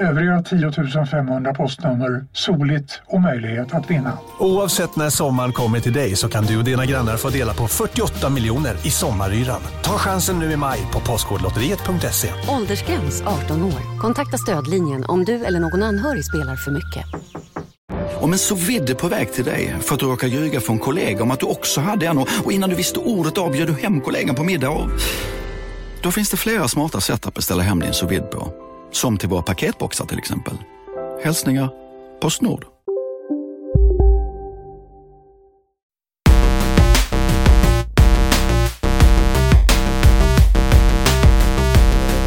Övriga 10 500 postnummer soligt och möjlighet att vinna. Oavsett när sommaren kommer till dig så kan du och dina grannar få dela på 48 miljoner i sommaryran. Ta chansen nu i maj på Postkodlotteriet.se. Åldersgräns 18 år. Kontakta stödlinjen om du eller någon anhörig spelar för mycket. Om en så vidde på väg till dig för att du råkar ljuga från kollega om att du också hade en och innan du visste ordet av du hem kollegan på middag och... Då finns det flera smarta sätt att beställa hem din sous på. Som till våra paketboxar till exempel. Hälsningar Postnord.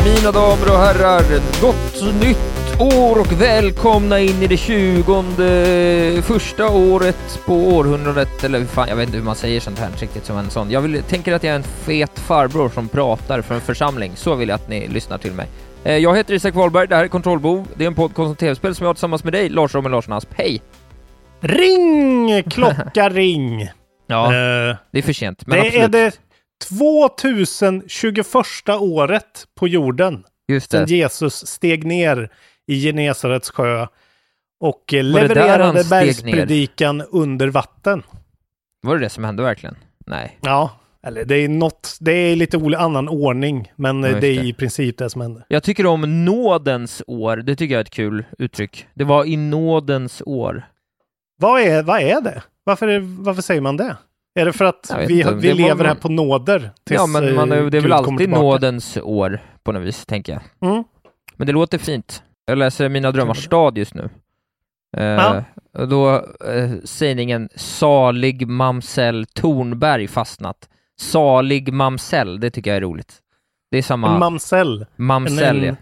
Mina damer och herrar, gott nytt år och välkomna in i det tjugonde första året på århundradet, eller fan, jag vet inte hur man säger sånt här riktigt som en sån. Jag vill, tänker att jag är en fet farbror som pratar för en församling, så vill jag att ni lyssnar till mig. Eh, Jag heter Isak Wahlberg, det här är Kontrollbov, det är en podcast om tv-spel som jag har tillsammans med dig, Lars Robin Larsson Asp. Hej! Ring! Klocka ring! Ja, Eh, det är för sent, men det absolut. är det 2021 året på jorden Just det. Jesus steg ner i Genesarets sjö och eh, levererade bergspredikan under vatten. Var det det som hände verkligen? Nej. Ja, eller det är något, det är lite annan ordning, men eh, Ja, just det är i princip det som händer. Jag tycker om nådens år, det tycker jag är ett kul uttryck. Det var i nådens år. Vad är, vad är det? Varför, är, varför säger man det? Är det för att vi, inte. vi Det lever man- här på nåder? Tills, ja, men man, eh, det är Gud väl alltid nådens år på något vis, tänker jag. Mm. Men det låter fint. Jag läser Mina drömmars stad just nu. Eh, Ja. och då eh, sägningen Salig mamsell Tornberg fastnat. Salig mamsell, det tycker jag är roligt. Det är samma En mamsell, mamsell, en- ja. ett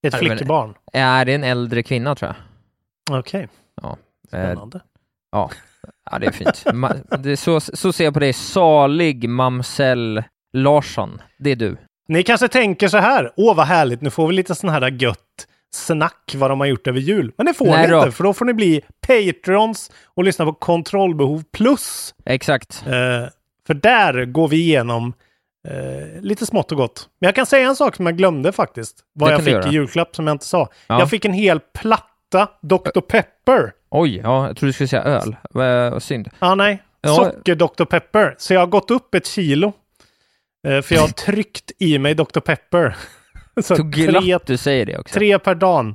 Ja, men- flickebarn. Är det en äldre kvinna tror jag? Okej, Eh, spännande. Ja, det är fint. Ma- det är så, så ser jag på dig. Salig mamsell Larsson. Det är du. Ni kanske tänker så här, åh vad härligt, nu får vi lite sån här gött snack vad de har gjort över jul. Men det får Nej ni då. inte, för då får ni bli Patrons och lyssna på Kontrollbehov plus. Exakt. Eh, för där går vi igenom eh, lite smått och gott. Men jag kan säga en sak som jag glömde faktiskt. Vad jag fick i julklapp som jag inte sa. Ja. Jag fick en hel platta Dr. Pepper. Oj, ja, jag trodde du skulle säga öl. Vad synd. Ja, nej. Ja. Socker Dr. Pepper. Så jag har gått upp ett kilo. Eh, för jag har tryckt i mig Dr. Pepper. Så Så tre, du säger det också. tre per dag.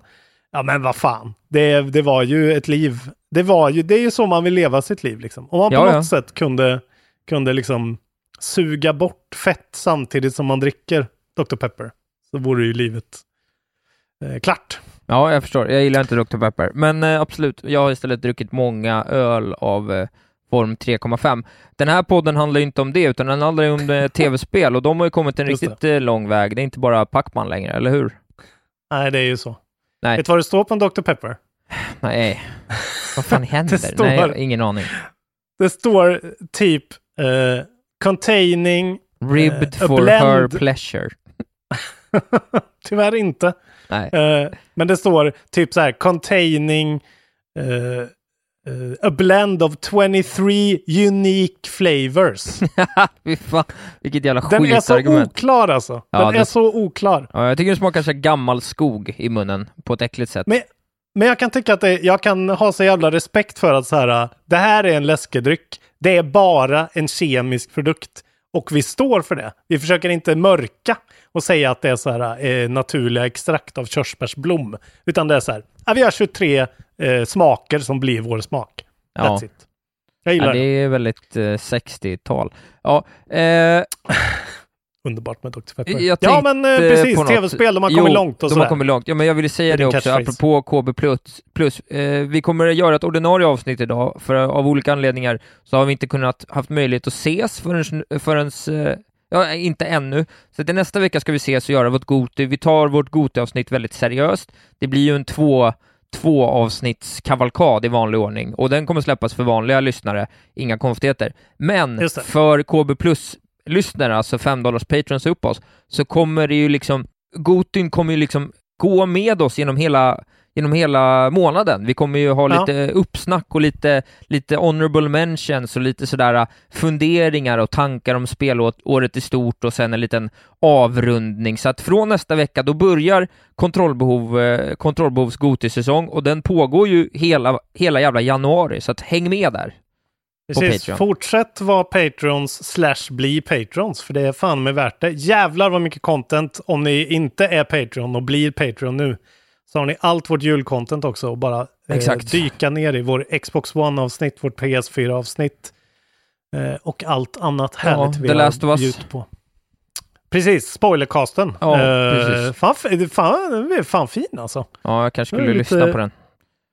Ja, men vad fan. Det, det var ju ett liv. Det var ju, det är ju så man vill leva sitt liv liksom. Om man på Ja, något ja. sätt kunde, kunde liksom suga bort fett samtidigt som man dricker Dr. Pepper. Så vore ju livet eh, klart. Ja, jag förstår. Jag gillar inte Dr. Pepper. Men eh, absolut, jag har istället druckit många öl av eh, form 3,5. Den här podden handlar ju inte om det, utan den handlar ju om eh, tv-spel och de har ju kommit en Just riktigt eh, lång väg. Det är inte bara Pacman längre, eller hur? Nej, det är ju så. Nej. Vet du vad det står på en Dr. Pepper? Nej. Vad fan händer? står- Nej, ingen aning. Det står typ eh, containing, Ribbed a for blend. her pleasure. tyvärr inte. Eh, men det står typ så här containing eh, eh, a blend of 23 unique flavors. Fan, vilket jävla Den är så skitargument. oklar alltså. Ja, Den det- är så oklar. Ja, jag tycker det smakar så gammal skog i munnen på ett äckligt sätt. Men, men jag kan tycka att det, jag kan ha så jävla respekt för att så här, det här är en läskedryck. Det är bara en kemisk produkt. Och vi står för det. Vi försöker inte mörka och säga att det är så här eh, naturliga extrakt av körsbärsblom. Utan det är så här, vi har 23 eh, smaker som blir vår smak. Ja. That's it. Jag gillar Ja, det det. är väldigt eh, 60-tal. Ja, eh, Underbart med Dr. Pepper. Jag ja, men eh, precis. Tv-spel, de har Jo, kommit långt och de sådär. har kommit långt. Ja, men jag ville säga Det det också, apropå KB+. Plus, plus eh, vi kommer att göra ett ordinarie avsnitt idag, för av olika anledningar så har vi inte kunnat haft möjlighet att ses förrän, förrän eh, ja, inte ännu. Så till nästa vecka ska vi ses och göra vårt Goti. Vi tar vårt Goti-avsnitt väldigt seriöst. Det blir ju en två, två avsnitts kavalkad i vanlig ordning och den kommer släppas för vanliga lyssnare, inga konstigheter. Men för KB Plus-lyssnare, alltså 5 dollars patrons och uppåt, så kommer det ju liksom, Gotin kommer ju liksom gå med oss genom hela genom hela månaden. Vi kommer ju ha Ja. lite uppsnack och lite, lite honorable mentions och lite sådär äh, funderingar och tankar om spelåret i stort och sen en liten avrundning. Så att från nästa vecka, då börjar kontrollbehov, eh, kontrollbehovs Goti-säsong och den pågår ju hela, hela jävla januari, så att häng med där. Precis. Patreon. Fortsätt vara patrons slash bli patrons, för det är fan med värt det. Jävlar vad mycket content om ni inte är Patreon och blir Patreon nu. Så har ni allt vårt julcontent också och bara eh, dyka ner i vår Xbox One-avsnitt, vårt PS4-avsnitt eh, och allt annat härligt vi The har bjudit på. Precis, spoilercasten. Ja, Eh, precis. Fan, fan, fan fin alltså. Ja, jag kanske skulle lite- lyssna på den.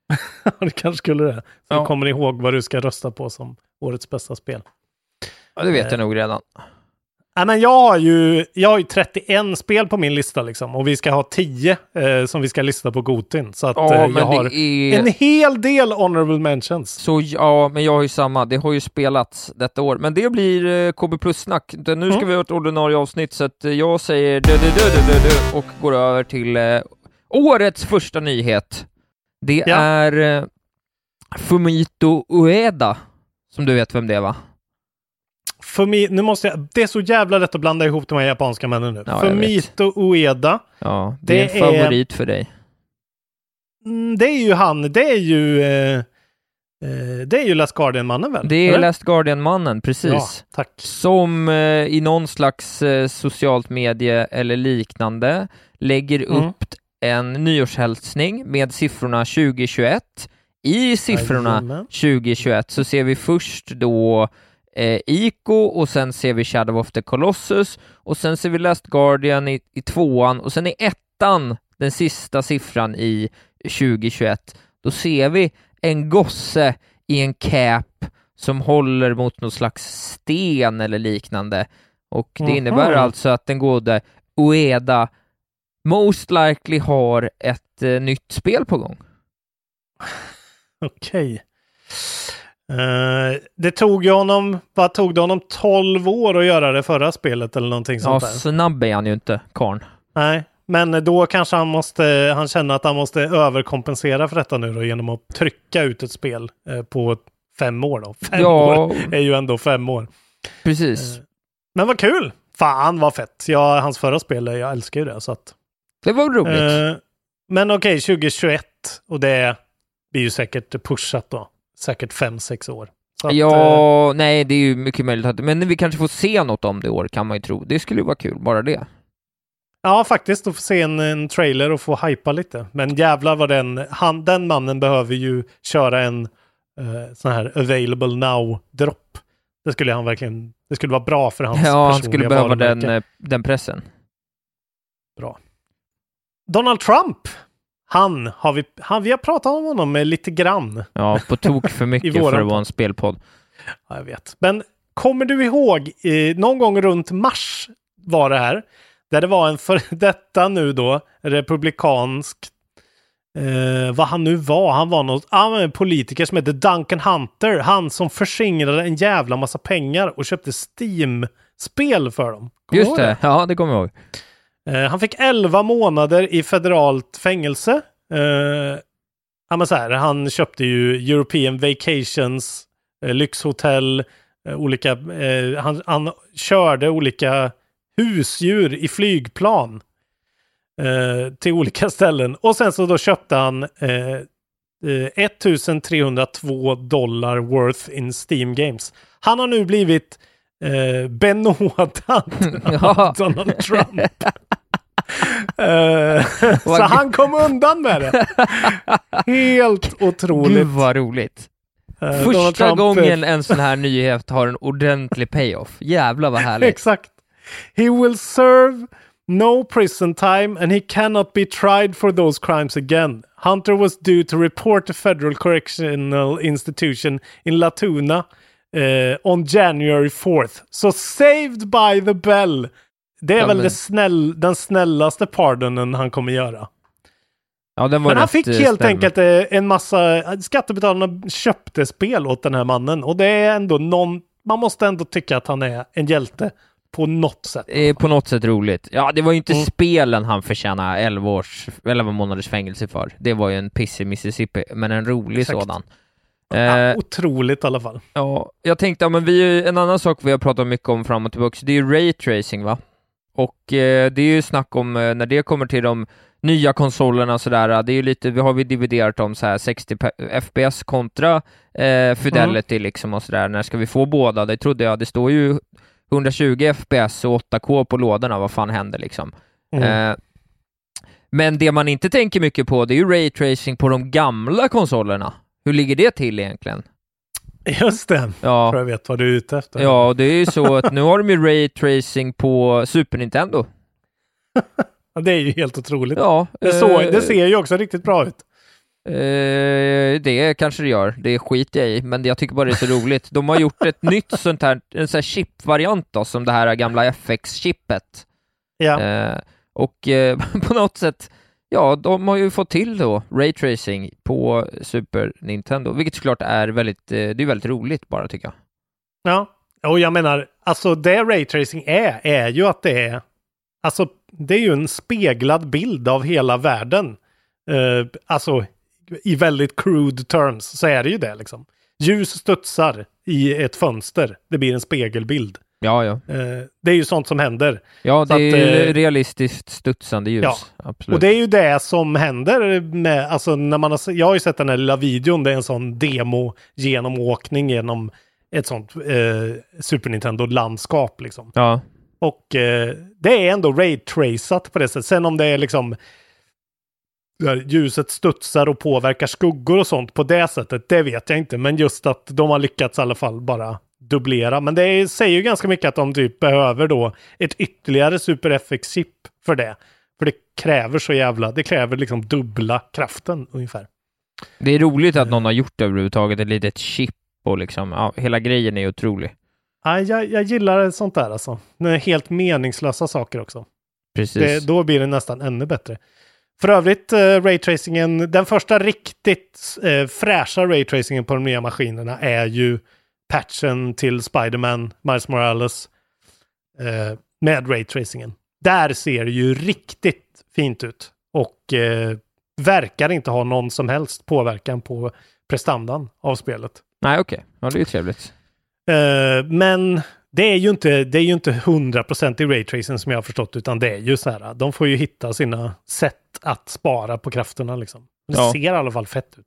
det kanske skulle det. Så Ja. du kommer ihåg vad du ska rösta på som årets bästa spel. Ja, det vet jag nog redan. Nej, men jag har ju jag har ju 31 spel på min lista liksom och vi ska ha 10 eh, som vi ska lista på Gotin. Så att Ja, eh, jag har är... en hel del honorable mentions. Så ja, men jag har ju samma. Det har ju spelats detta år. Men det blir eh, KB Plus-snack. Nu ska Mm. vi ha ett ordinarie avsnitt, så att eh, jag säger dö, dö, dö, dö, dö, dö, och går över till eh, årets första nyhet. Det Ja. är eh, Fumito Ueda, som du vet vem det är va? För mig, nu måste jag, det är så jävla lätt att blanda ihop de här japanska männen nu. Ja, Fumito Ueda, Ja, det, är Det en är- favorit för dig. mm, det är ju han, det är ju eh, eh, det är ju Last Guardian-mannen väl? Det är Eller? Last Guardian-mannen, precis. Ja, tack. som eh, i någon slags eh, socialt medie eller liknande lägger Mm. upp en nyårshälsning med siffrorna 2021. I siffrorna Jajamän. 2021 så ser vi först då eh, Ico och sen ser vi Shadow of the Colossus och sen ser vi Last Guardian i, i tvåan och sen i ettan, den sista siffran i 2021, då ser vi en gosse i en cap som håller mot någon slags sten eller liknande. Och det Mhm. innebär alltså att den gode Ueda most likely har ett eh, nytt spel på gång. Okej. Eh, det tog ju honom, vad tog det honom 12 år att göra det förra spelet eller någonting Ja, sånt där? snabb är han ju inte, karn. Nej, men då kanske han måste, han känner att han måste överkompensera för detta nu då genom att trycka ut ett spel eh, på fem år då. Fem Ja. år är ju ändå fem år. Precis. Men vad kul! Fan vad fett! Ja, hans förra spel, jag älskar ju det så att. Det var roligt. Eh, men okej, 2021 och det blir ju säkert pushat då. Säkert fem, sex år. Att, eh, ja, nej, det är ju mycket möjligt att... Men vi kanske får se något om det i år, kan man ju tro. Det skulle ju vara kul, bara det. Ja, faktiskt. Att få se en, en trailer och få hypa lite. Men jävlar vad den, han, den mannen behöver ju köra en uh, sån här available now-dropp. Det skulle han verkligen, det skulle vara bra för hans Ja, han skulle behöva den, eh, den pressen. Bra. Donald Trump! Han har vi, han, vi har pratat om honom lite grann. Ja, på tok för mycket för att vara en spelpodd. Ja, jag vet. Men kommer du ihåg, eh, någon gång runt mars var det här, där det var en för detta nu då, republikansk, eh, vad han nu var, han var något, ah, en politiker som hette Duncan Hunter, han som förskingrade en jävla massa pengar och köpte Steam-spel för dem. Kommer Just ihåg det, ja det kommer jag ihåg. Eh, han fick 11 månader i federalt fängelse. Eh, ja, men så här, han köpte ju European Vacations, eh, lyxhotell, eh, olika, eh, han, han körde olika husdjur i flygplan eh, till olika ställen. Och sen så då köpte han eh, eh, 1302 dollar worth in Steam Games. Han har nu blivit eh, Ja. av Donald Trump. Eh, så han kom undan med det. Helt otroligt. Gud vad roligt. Donald Första Trump, eh, gången en sån här nyhet har en ordentlig payoff. Jävlar vad härligt. Exakt. He will serve no prison time and he cannot be tried for those crimes again. Hunter was due to report to Federal Correctional Institution in Latuna eh, on January 4th. Så saved by the bell. Det är Ja, väl men- snäll, den snällaste pardonen han kommer göra. Ja, den var Men han fick eh, helt spännande. enkelt eh, en massa, skattebetalarna köpte spel åt den här mannen och det är ändå någon, man måste ändå tycka att han är en hjälte på något sätt. Eh, på något sätt roligt. Ja, det var ju inte Mm. spelen han förtjänade 11 års, 11 månaders fängelse för. Det var ju en piss i Mississippi, men en rolig Exakt. sådan. Ja, Eh, otroligt i alla fall. ja, jag tänkte, ja, men vi, en annan sak vi har pratat mycket om fram och tillbaka, det är ju raytracing va? Och eh, det är ju snack om eh, när det kommer till de nya konsolerna och sådär, det är ju lite, vi har vi dividerat om så här 60 pe- FPS kontra eh, Fidelity liksom och sådär, när ska vi få båda? Det trodde jag, det står ju 120 FPS och 8K på lådorna, vad fan händer liksom? Mm. Eh, men det man inte tänker mycket på, det är ju raytracing på de gamla konsolerna. Hur ligger det till egentligen? Just det, Ja, tror jag vet vad du är ute efter. ja och det är ju så att nu har de ju raytracing på Super Nintendo. Det är ju helt otroligt. Ja, Det, så, eh, det ser ju också riktigt bra ut. Eh, det kanske det gör, det skiter jag i, men jag tycker bara det är så roligt. De har gjort ett nytt sånt här, en sån här chip-variant då, som det här gamla FX-chippet. Ja. Eh, och eh, på något sätt, ja, de har ju fått till då raytracing på Super Nintendo, vilket såklart är väldigt, eh, det är väldigt roligt bara tycker jag. Ja, och jag menar, alltså det raytracing är, är ju att det är, alltså det är ju en speglad bild av hela världen. Uh, alltså i väldigt crude terms så är det ju det liksom. Ljus studsar i ett fönster, det blir en spegelbild. Ja, ja. Eh, det är ju sånt som händer. Ja, det är att, ju eh, realistiskt studsande ljus. ja. Absolut. Och det är ju det som händer med, alltså när man har, jag har ju sett den här lilla videon, det är en sån demo genomåkning genom ett sånt eh, Super Nintendo-landskap liksom. Ja, Och eh, det är ändå raytracat på det sättet. Sen om det är liksom där ljuset studsar och påverkar skuggor och sånt på det sättet, det vet jag inte. Men just att de har lyckats i alla fall bara dubblera. Men det säger ju ganska mycket att de typ behöver då ett ytterligare Super FX-chip för det. För det kräver så jävla, det kräver liksom dubbla kraften ungefär. det är roligt att någon har gjort det överhuvudtaget, ett litet chip och liksom, ja, hela grejen är otrolig. Ja, jag, jag gillar sånt där alltså. Helt meningslösa saker också. Precis. Det, då blir det nästan ännu bättre. För övrigt, eh, raytracingen, den första riktigt eh, fräscha raytracingen på de nya maskinerna är ju patchen till Spider-Man, Miles Morales, eh, med raytracingen. Där ser det ju riktigt fint ut och eh, verkar inte ha någon som helst påverkan på prestandan av spelet. Nej, okej. Ja, det är ju trevligt. Eh, men det är ju inte, det är ju inte 100% i raytracing som jag har förstått, utan det är ju så här, de får ju hitta sina sätt att spara på krafterna liksom. Det Ja. ser i alla fall fett ut.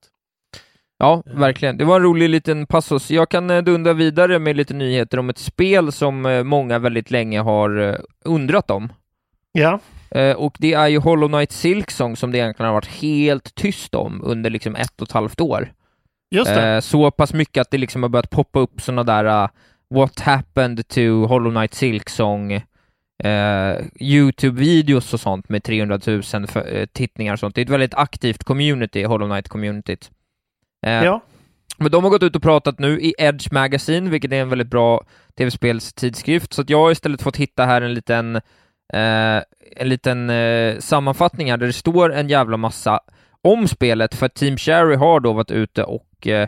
Ja, verkligen. Det var en rolig liten passus. Jag kan eh, dunda vidare med lite nyheter om ett spel som eh, många väldigt länge har eh, undrat om. Ja, Eh, Och det är ju Hollow Knight Silksong som det egentligen har varit helt tyst om under liksom ett och ett halvt år. just det. Eh, Så pass mycket att det liksom har börjat poppa upp sådana där uh, What happened to Hollow Knight Silksong eh, Youtube-videos och sånt med 300 000 för, eh, tittningar och sånt. Det är ett väldigt aktivt community, Hollow Knight-communityt. Eh, ja, Men de har gått ut och pratat nu i Edge Magazine, vilket är en väldigt bra tv-spelstidskrift, så jag har istället fått hitta här en liten, eh, en liten eh, sammanfattning här där det står en jävla massa om spelet, för att Team Cherry har då varit ute och eh,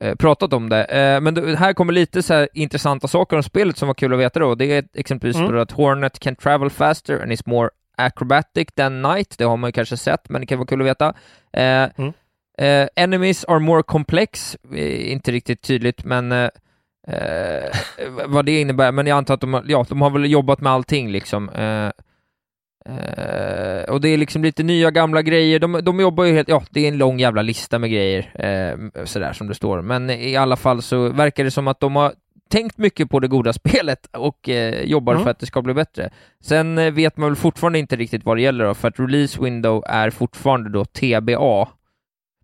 eh, pratat om det. Eh, men det, här kommer lite så intressanta saker om spelet som var kul att veta då. Det är exempelvis Mm. att Hornet can travel faster and is more acrobatic than Knight. Det har man ju kanske sett, men det kan vara kul att veta. Mm. Eh, enemies are more complex, eh, inte riktigt tydligt, men eh, eh, vad det innebär, men jag antar att de, har- ja, de har väl jobbat med allting liksom. Och det är liksom lite nya gamla grejer, de, de jobbar ju helt, ja, det är en lång jävla lista med grejer, sådär som det står, men i alla fall så verkar det som att de har tänkt mycket på det goda spelet och eh, jobbar Mm. för att det ska bli bättre. Sen vet man väl fortfarande inte riktigt vad det gäller då, för att release window är fortfarande då TBA,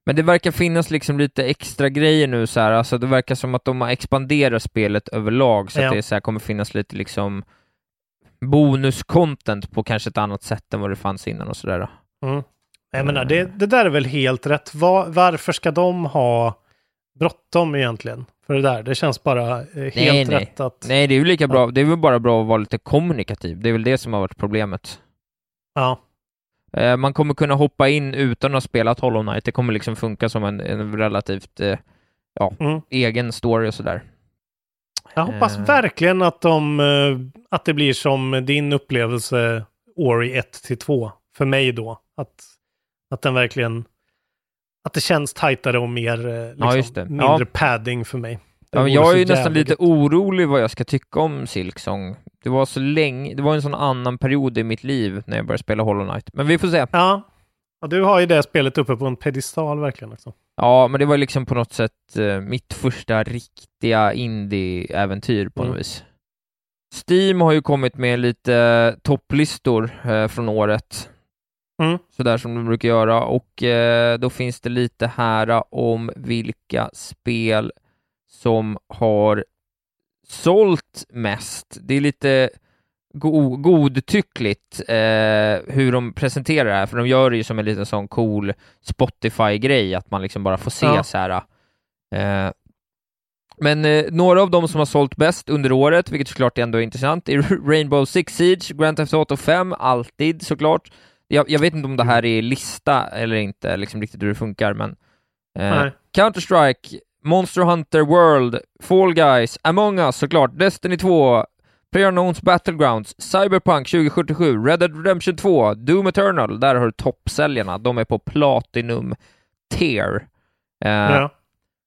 men det verkar finnas liksom lite extra grejer nu så här, alltså det verkar som att de har expanderat spelet överlag så Ja. att det så här, kommer finnas lite liksom bonus-content på kanske ett annat sätt än vad det fanns innan och sådär. mm. jag menar, det, det där är väl helt rätt. Va, varför ska de ha bråttom egentligen? För det där, det känns bara eh, helt Nej, nej. rätt att... Nej, det är ju lika bra, det är väl bara bra att vara lite kommunikativ, det är väl det som har varit problemet. Ja, man kommer kunna hoppa in utan att ha spelat Hollow Knight. Det kommer liksom funka som en, en relativt eh, ja, Mm. egen story och sådär. Jag hoppas Eh. verkligen att, de, eh, att det blir som din upplevelse Ori 1 till 2. För mig då. Att, att den verkligen... Att det känns tajtare och mer... eh, Liksom, det. Mindre Ja. padding för mig. Det Ja, jag är ju nästan lite gött. orolig vad jag ska tycka om Silksong. Det var så länge, det var en sån annan period i mitt liv när jag började spela Hollow Knight. Men vi får se. Ja. ja, du har ju det spelet uppe på en pedestal verkligen också. Ja, men det var liksom på något sätt eh, mitt första riktiga indie-äventyr på något Mm. vis. Steam har ju kommit med lite eh, topplistor eh, från året. Mm. Sådär som de brukar göra och eh, då finns det lite här om vilka spel som har sålt mest. Det är lite go godtyckligt eh, hur de presenterar det här, för de gör det ju som en liten sån cool Spotify-grej, att man liksom bara får se Ja. så här. Eh, men eh, några av dem som har sålt bäst under året, vilket såklart ändå är intressant, är Rainbow Six Siege, Grand Theft Auto 5, alltid såklart. Jag, jag vet inte om det här är lista eller inte, liksom riktigt hur det funkar, men eh. Counter-Strike, Monster Hunter World, Fall Guys, Among Us såklart, Destiny 2, PlayerUnknown's Battlegrounds, Cyberpunk 2077, Red Dead Redemption 2, Doom Eternal, där har du toppsäljarna, de är på Platinum Tier. Eh, Ja.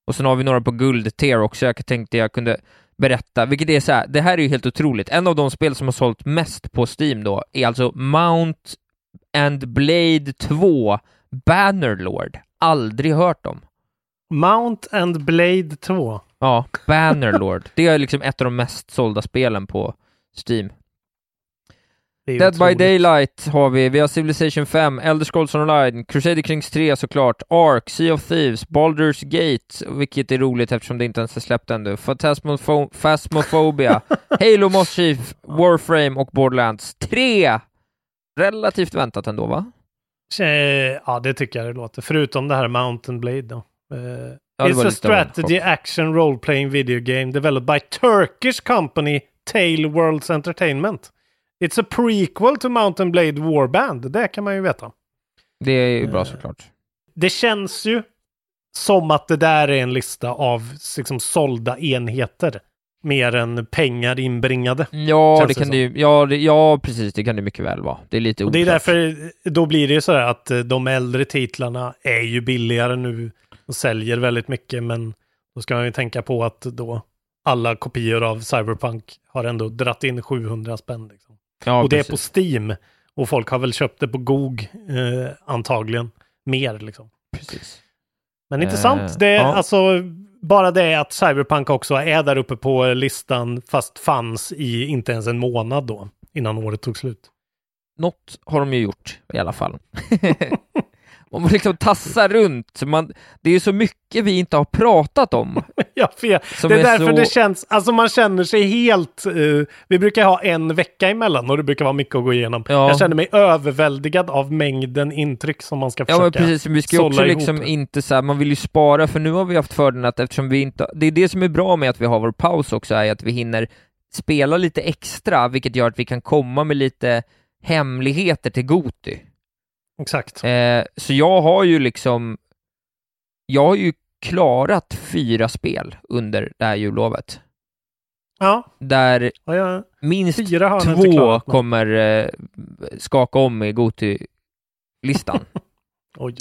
och sen har vi några på guld-tier också, jag tänkte jag kunde berätta, vilket är så här, det här är ju helt otroligt. En av de spel som har sålt mest på Steam då är alltså Mount and Blade 2 Bannerlord. Aldrig hört om. Mount and Blade 2. Ja, Bannerlord. det är liksom ett av de mest sålda spelen på Steam. Dead by otroligt. Daylight har vi, vi har Civilization 5, Elder Scrolls Online, Crusader Kings 3 såklart, Ark, Sea of Thieves, Baldur's Gate, vilket är roligt eftersom det inte ens är släppt ännu, Phantasmopho- Phasmophobia, Halo Moss Chief, Warframe och Borderlands 3! Relativt väntat ändå va? Eh, Ja, det tycker jag det låter. Förutom det här Mountain Blade då. Eh, Ja, It's a strategy action role-playing video game developed by Turkish company Tale Worlds Entertainment. It's a prequel to Mountain Blade Warband. Det kan man ju veta. Det är ju bra Eh, såklart. Det känns ju som att det där är en lista av liksom sålda enheter. Mer än pengar inbringade. Ja, känns det det kan det ju, ja, det, ja precis, det kan det mycket väl vara. Det är lite Och det är oklart. därför, då blir det ju så här att eh, de äldre titlarna är ju billigare nu och säljer väldigt mycket, men då ska man ju tänka på att då alla kopior av Cyberpunk har ändå dratt in 700 spänn. Liksom. ja, och det är precis. på Steam. Och folk har väl köpt det på GOG eh, antagligen mer liksom. precis. Men Eh, intressant. Det, ja. Alltså, bara det att Cyberpunk också är där uppe på listan fast fanns i inte ens en månad då innan året tog slut. Något har de ju gjort i alla fall. Man liksom tassar runt, man, det är så mycket vi inte har pratat om. Ja. Som det är, är därför så- det känns, alltså man känner sig helt, eh, vi brukar ha en vecka emellan och det brukar vara mycket att gå igenom. Ja. Jag känner mig överväldigad av mängden intryck som man ska Ja men försöka precis, men vi ska ju också ihop liksom det. inte så här, man vill ju spara för nu har vi haft fördelen att eftersom vi inte, det är det som är bra med att vi har vår paus också är att vi hinner spela lite extra, vilket gör att vi kan komma med lite hemligheter till Goti. Exakt. Eh, så jag har ju liksom, jag har ju klarat fyra spel under det här jullovet. Ja, Där ja, ja. minst två kommer eh, skaka om i Goti-listan. Oj,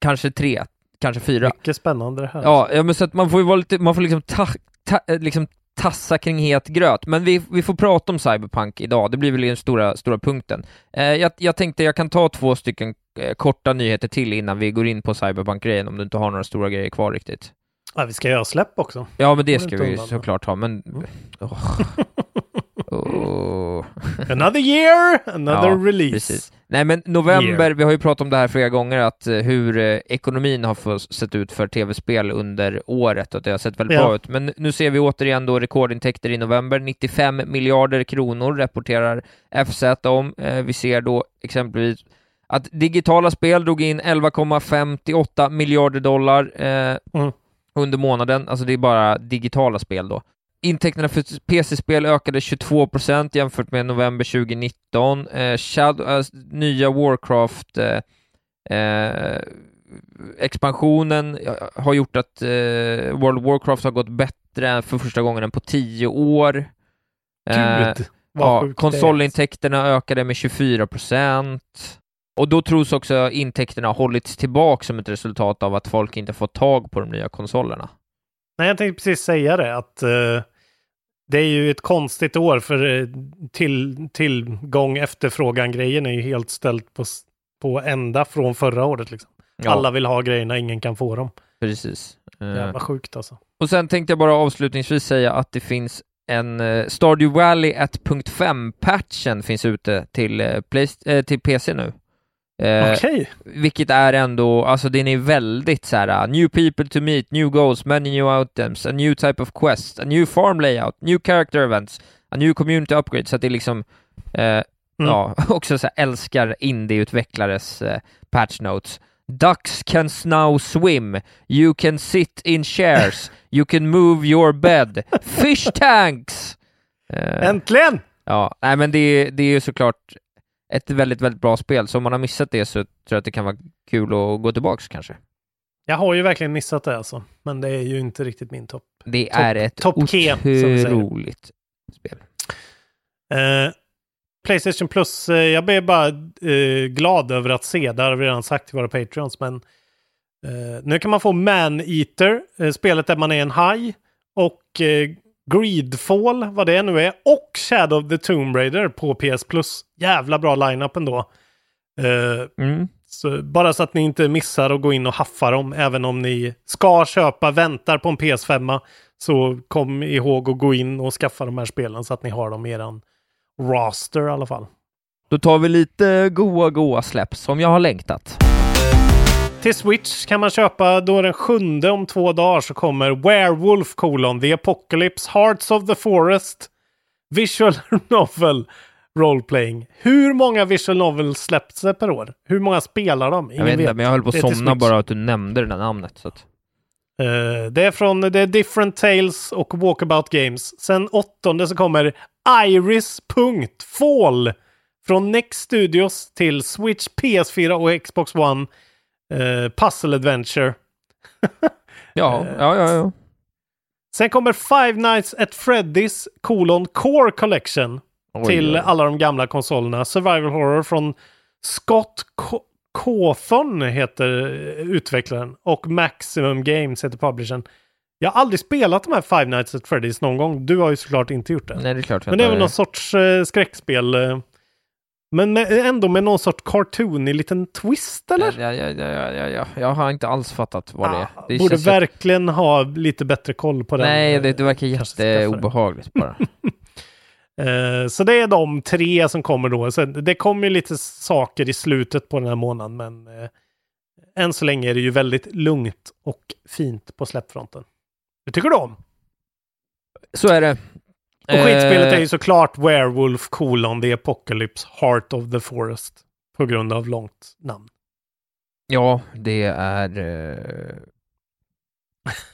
kanske tre, kanske fyra. mycket spännande det här. Ja, ja men så att man får ju vara lite, man får liksom, ta, ta, eh, liksom tassa kring het gröt. Men vi, vi får prata om Cyberpunk idag, det blir väl den stora, stora punkten. Eh, jag, jag tänkte jag kan ta två stycken eh, korta nyheter till innan vi går in på Cyberpunk-grejen, om du inte har några stora grejer kvar riktigt. Ja, vi ska göra släpp också. Ja, men det ska vi undan. såklart ha, men... Mm. Åh. Åh. Another year, another Ja, release. Precis. Nej men november, Year. vi har ju pratat om det här flera gånger, att eh, hur eh, ekonomin har sett ut för tv-spel under året och att det har sett väldigt Ja. bra ut. Men nu ser vi återigen då rekordintäkter i november, 95 miljarder kronor rapporterar FZ om. Eh, vi ser då exempelvis att digitala spel drog in 11,58 miljarder dollar eh, Mm. under månaden, alltså det är bara digitala spel då. Intäkterna för PC-spel ökade 22% jämfört med november 2019. Eh, Shadow, äh, nya Warcraft eh, eh, expansionen har gjort att eh, World of Warcraft har gått bättre för första gången på tio år. Eh, Gud, ja, konsolintäkterna ökade med 24 procent. Och då tros också intäkterna ha hållits tillbaka som ett resultat av att folk inte fått tag på de nya konsolerna. Nej, jag tänkte precis säga det, att uh, det är ju ett konstigt år för uh, till, tillgång efterfrågan-grejen är ju helt ställt på, på ända från förra året. Liksom. Ja. Alla vill ha grejerna, ingen kan få dem. Precis. Uh, Jävla sjukt alltså. Och sen tänkte jag bara avslutningsvis säga att det finns en uh, Stardew Valley 1.5-patchen finns ute till, play, uh, till PC nu. Eh, okay. Vilket är ändå, alltså den är väldigt så här, uh, new people to meet, new goals, many new items, a new type of quest, a new farm layout, new character events, a new community upgrade, så att det är liksom, eh, mm. ja, också så här, älskar indieutvecklares eh, patch notes. Ducks can now swim, you can sit in chairs, you can move your bed, fish tanks! Eh, Äntligen! Ja, nej men det, det är ju såklart ett väldigt, väldigt bra spel. Så om man har missat det så tror jag att det kan vara kul att gå tillbaks kanske. Jag har ju verkligen missat det alltså, men det är ju inte riktigt min topp. Det top, är ett top otroligt spel. Uh, Playstation Plus, uh, jag blir bara uh, glad över att se, det har vi redan sagt till våra Patreons, men nu kan man få Man Eater, spelet där man är en haj, och Greedfall, vad det nu är, och Shadow of the Tomb Raider på PS Plus. Jävla bra line-up ändå. Uh, mm. så bara så att ni inte missar att gå in och haffa dem, även om ni ska köpa, väntar på en PS5, så kom ihåg att gå in och skaffa de här spelen så att ni har dem i eran roster i alla fall. Då tar vi lite goa, goa släpp som jag har längtat. Till Switch kan man köpa då den sjunde om två dagar så kommer Werewolf colon The Apocalypse Hearts of the Forest Visual Novel Roleplaying. Hur många visual novels släpps det per år? Hur många spelar de? Ingen jag vet inte, men jag höll på att somna bara att du nämnde det där namnet. Så att... Uh, det är från det är Different Tales och Walkabout Games. Sen åttonde så kommer Iris.Fall från Next Studios till Switch, PS4 och Xbox One. Uh, puzzle Adventure. ja, ja, ja, ja. Sen kommer Five Nights at Freddy's colon Core Collection oj, till oj. alla de gamla konsolerna. Survival Horror från Scott Cawthon heter utvecklaren och Maximum Games heter publishern. Jag har aldrig spelat de här Five Nights at Freddy's någon gång. Du har ju såklart inte gjort det. Nej, det är klart. Men det är väl någon sorts uh, skräckspel. Uh, men med, ändå med någon sorts cartoonig liten twist eller? Ja, ja, ja, ja, ja, jag har inte alls fattat vad ah, det är. Det borde verkligen jag... ha lite bättre koll på den. Nej, det, det verkar jätteobehagligt bara. uh, så det är de tre som kommer då. Sen, det kommer ju lite saker i slutet på den här månaden, men uh, än så länge är det ju väldigt lugnt och fint på släppfronten. Det tycker du om? Så är det. Och skitspelet är ju eh. såklart Werewolf colon The Apocalypse Heart of the Forest. På grund av långt namn. Ja, det är uh,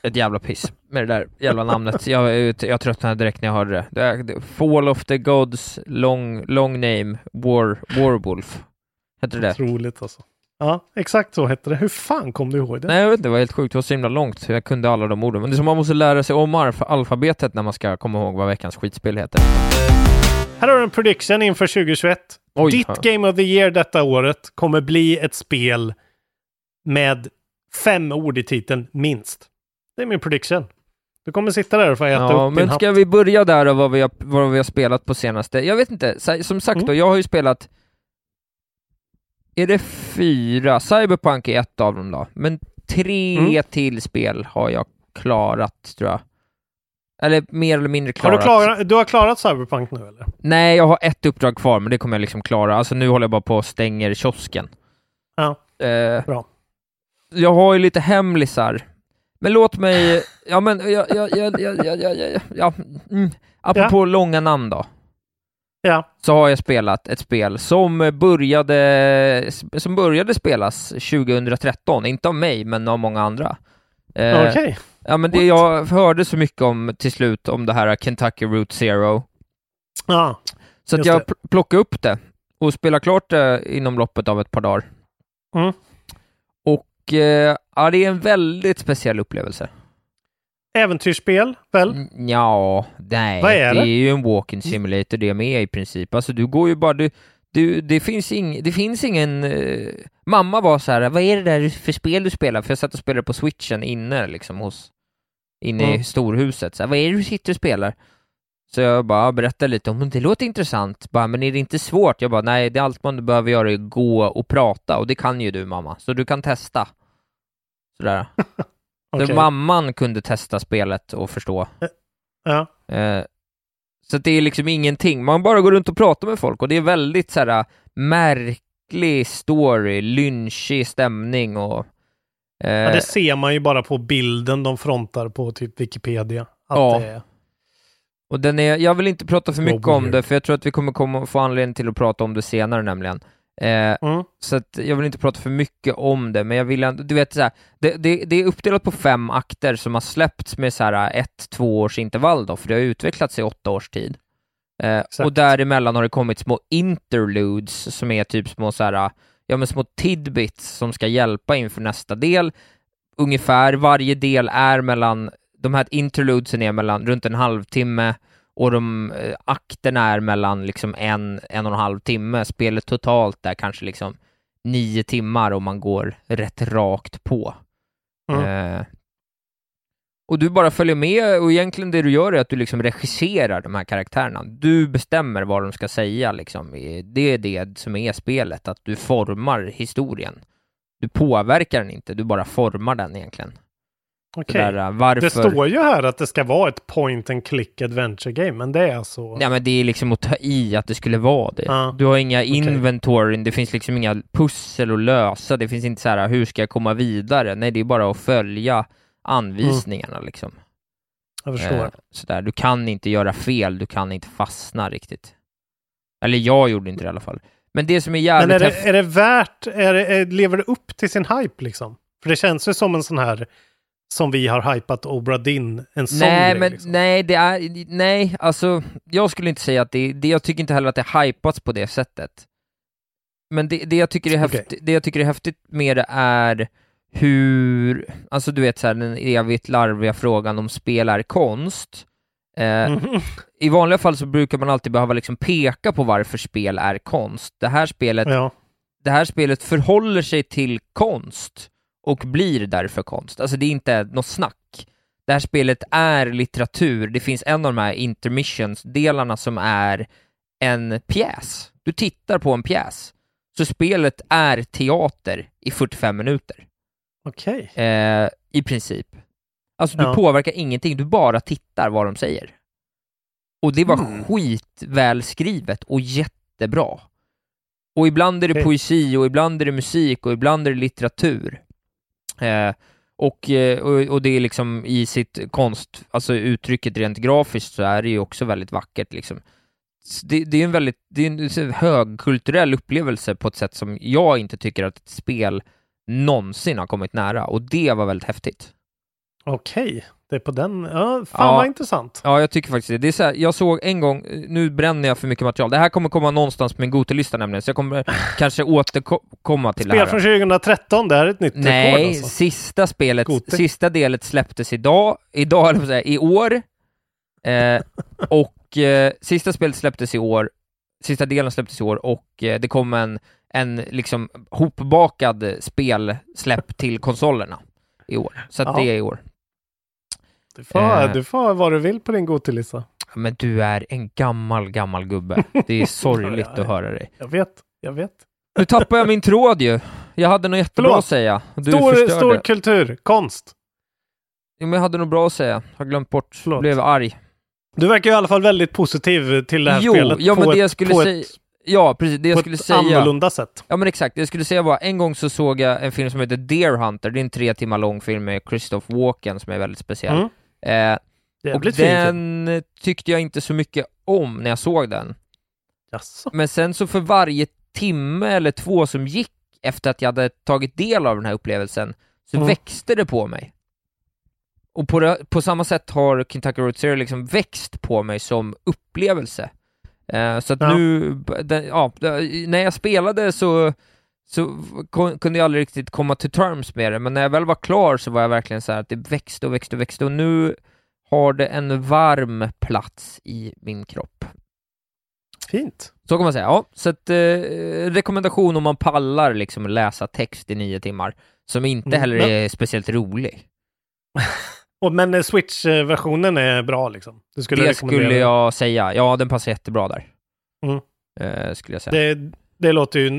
ett jävla piss med det där jävla namnet. Jag, jag tröttnade direkt när jag hörde det. det, är, Fall of the Gods, long, long name, War, Warwolf. Heter det Otroligt alltså. Ja, exakt så hette det. Hur fan kom du ihåg det? Nej, jag vet inte, det var helt sjukt. Det var så himla långt. Jag kunde alla de orden. Men det är som man måste lära sig om alfabetet när man ska komma ihåg vad veckans skitspel heter. Här har du en prediction inför 2021. Oj, Ditt ja. Game of the Year detta året kommer bli ett spel med fem ord i titeln, minst. Det är min prediction. Du kommer sitta där och få äta ja, upp men din ska hatt. vi börja där och vad vi, har, vad vi har spelat på senaste? Jag vet inte, som sagt mm. då, jag har ju spelat är det fyra? Cyberpunk är ett av dem då, men tre mm. till spel har jag klarat tror jag. Eller mer eller mindre klarat. Har du, klarat, du har klarat Cyberpunk nu eller? Nej, jag har ett uppdrag kvar, men det kommer jag liksom klara. Alltså nu håller jag bara på och stänger kiosken. Ja, eh, bra. Jag har ju lite hemlisar. Men låt mig... Ja, men... Ja, ja, ja, ja, ja, ja, ja. Mm. Apropå ja. långa namn då ja. så har jag spelat ett spel som började, som började spelas 2013, inte av mig, men av många andra. Eh, Okej. Ja men det jag hörde så mycket om till slut om det här Kentucky Route Zero, Ja. så att jag det. pl- plockade upp det och spelade klart det inom loppet av ett par dagar. Mm. Och eh, ja, det är en väldigt speciell upplevelse. Äventyrsspel, väl? Mm, Ja, nej, Vad är det det? är ju en walking simulator det med i princip. Alltså du går ju bara, du, du, det, finns ing, det finns ingen... Eh, mamma var så här, vad är det där för spel du spelar? För jag satt och spelade på switchen inne liksom hos, inne Mm. i storhuset. Så här, vad är det du sitter och spelar? Så jag bara berättade lite om det låter intressant, bara, men är det inte svårt? Jag bara, nej, det är allt man behöver göra är gå och prata och det kan ju du mamma, så du kan testa. Sådär. Okej. Så mamman kunde testa spelet och förstå. Ja. Eh, så det är liksom ingenting, man bara går runt och pratar med folk och det är väldigt så här märklig story, lynchig stämning och... eh, ja, det ser man ju bara på bilden de frontar på typ Wikipedia. Att Ja. det är... och den är, jag vill inte prata för mycket om det, för jag tror att vi kommer komma, få anledning till att prata om det senare nämligen. Eh, Mm. Så att jag vill inte prata för mycket om det, men jag vill ändå, du vet så här, det, det, det är uppdelat på fem akter som har släppts med så här ett, två års intervall då, för det har utvecklats i åtta års tid. Eh, Exakt. och däremellan har det kommit små interludes som är typ små så här, ja men små tidbits som ska hjälpa inför nästa del. Ungefär varje del är mellan, de här interludesen är mellan runt en halvtimme och de eh, akterna är mellan liksom en, en och en halv timme. Spelet totalt är kanske liksom nio timmar om man går rätt rakt på. Mm. Eh, och du bara följer med och egentligen det du gör är att du liksom regisserar de här karaktärerna. Du bestämmer vad de ska säga liksom. Det är det som är spelet, att du formar historien. Du påverkar den inte, du bara formar den egentligen. Sådär, eh, varför... Det står ju här att det ska vara ett point and click adventure game, men det är alltså... Ja men det är liksom att ta i att det skulle vara det. Ja. Du har inga inventoryn, det finns liksom inga pussel att lösa, det finns inte så här hur ska jag komma vidare? Nej, det är bara att följa anvisningarna liksom. Jag förstår. Eh, sådär. Du kan inte göra fel, du kan inte fastna riktigt. Eller jag gjorde inte det i alla fall. Men det som är jävligt Men är det, är det värt, är det, är, lever det upp till sin hype liksom? För det känns ju som en sån här som vi har hypat Obra Dinn, en sån Nej, grej. men liksom. nej, det är, nej, alltså, jag skulle inte säga att det, det jag tycker inte heller att det hypats på det sättet. Men det, det, jag tycker är häftigt, det jag tycker är häftigt med det är hur, alltså du vet så här, den evigt larviga frågan om spel är konst. Eh, Mhm. I vanliga fall så brukar man alltid behöva liksom peka på varför spel är konst. Det här spelet Ja. det här spelet förhåller sig till konst och blir därför konst. Alltså det är inte något snack. Det här spelet är litteratur. Det finns en av de här intermissions-delarna som är en pjäs. Du tittar på en pjäs. Så spelet är teater i 45 minuter. Okej. Eh, I princip. Alltså du Ja. påverkar ingenting, du bara tittar vad de säger. Och det var Mm. skitväl skrivet och jättebra. Och ibland är det Okej. poesi och ibland är det musik och ibland är det litteratur. Eh, och, eh, och, och det är liksom i sitt konst, alltså uttrycket rent grafiskt så är det ju också väldigt vackert liksom. Det, det är en väldigt, det är en högkulturell upplevelse på ett sätt som jag inte tycker att ett spel någonsin har kommit nära och det var väldigt häftigt. Okej. Det är på den. Ja, fan Ja. vad intressant. Ja, jag tycker faktiskt det. det är så här, jag såg en gång, nu bränner jag för mycket material, det här kommer komma någonstans på min Gotelista nämligen, så jag kommer kanske återkomma till det Spel här. från 2013, det här är ett nytt rekord Nej, alltså. sista spelet, Gote. sista delet släpptes idag, idag eller säga, i år, eh, och eh, sista spelet släpptes i år, sista delen släpptes i år och eh, det kom en, en liksom hopbakad spelsläpp till konsolerna i år. Så att Ja. det är i år. Du får, Eh. du får vad du vill på din Gotelista. Men du är en gammal, gammal gubbe. Det är sorgligt Ja, ja. att höra dig. Jag vet, jag vet. Nu tappar jag min tråd ju. Jag hade något jättebra Förlåt. att säga. Du Stor, förstörde. stor kultur, konst. Jo, men jag hade nog bra att säga. Har glömt bort. Förlåt. Blev arg. Du verkar i alla fall väldigt positiv till det här Jo, spelet. ja, men på det ett, jag skulle på säga- Ett, Ja, precis. Det jag på skulle ett säga. annorlunda sätt. Ja, men exakt. Det jag skulle säga var, en gång så såg jag en film som heter Deer Hunter. Det är en tre timmar lång film med Christoph Walken som är väldigt speciell. Mm. Eh, och Jävligt fin den tyckte jag inte så mycket om när jag såg den. Jaså? Men sen så för varje timme eller två som gick efter att jag hade tagit del av den här upplevelsen så Mm. växte det på mig. Och på, det, på samma sätt har Kentucky Road Zero liksom växt på mig som upplevelse. Eh, så att Ja. nu, den, ja, när jag spelade så, så kunde jag aldrig riktigt komma till terms med det, men när jag väl var klar så var jag verkligen så här att det växte och växte och växte och nu har det en varm plats i min kropp. Fint. Så kan man säga. Ja, så att, eh, rekommendation om man pallar liksom läsa text i nio timmar, som inte Mm, heller men- är speciellt rolig. Och, men eh, Switch-versionen är bra liksom? Det skulle jag säga. Ja, den passar jättebra där. Mm. Eh, skulle jag säga. Det, det låter ju...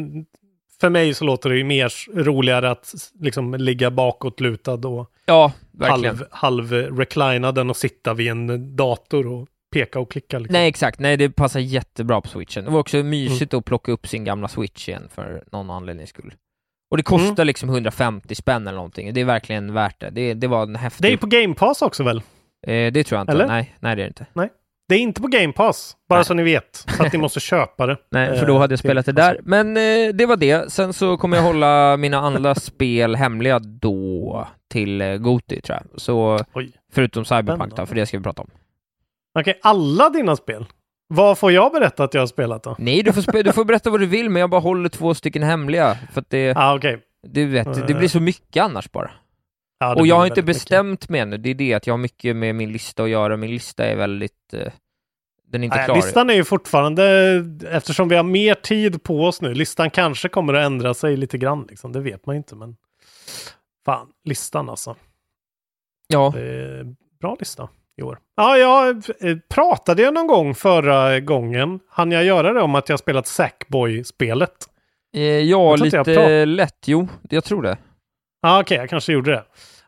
För mig så låter det ju mer roligare att liksom ligga bakåtlutad och ja, halv, halv reclinad än att sitta vid en dator och peka och klicka. Liksom. Nej, exakt. Nej, det passar jättebra på switchen. Det var också Mm. mysigt att plocka upp sin gamla switch igen för någon anledning skull. Och det kostar Mm. liksom 150 spänn eller någonting. Det är verkligen värt det. Det, det var en häftig... Det är på Game Pass också väl? eh, det tror jag inte. Eller? Nej, nej, det är det inte. Det är inte på Game Pass, bara Nej. så ni vet. Så att ni måste köpa det. Nej, för Eh, då hade jag spelat det där. Men eh, det var det. Sen så kommer jag hålla mina andra spel hemliga då till eh, Goti, tror jag. Så Oj. förutom Cyberpunk då, för det ska vi prata om. Okej, alla dina spel? Vad får jag berätta att jag har spelat då? Nej, du får, du får berätta vad du vill, men jag bara håller två stycken hemliga. För att det, ah, okej. du vet, det blir så mycket annars bara. Ja, Och jag har inte väldigt mycket. bestämt mig ännu, det är det att jag har mycket med min lista att göra. Min lista är väldigt... Eh, den är inte Nej, klar. listan är ju fortfarande, eftersom vi har mer tid på oss nu, listan kanske kommer att ändra sig lite grann. Liksom. Det vet man inte, men fan, listan alltså. Ja, bra lista i år. Ja, jag eh, pratade jag någon gång förra gången. Han jag göra det om att jag spelat Sackboy-spelet? eh, ja lite lätt. Jo, jag tror det. Ja, okej, jag kanske gjorde det.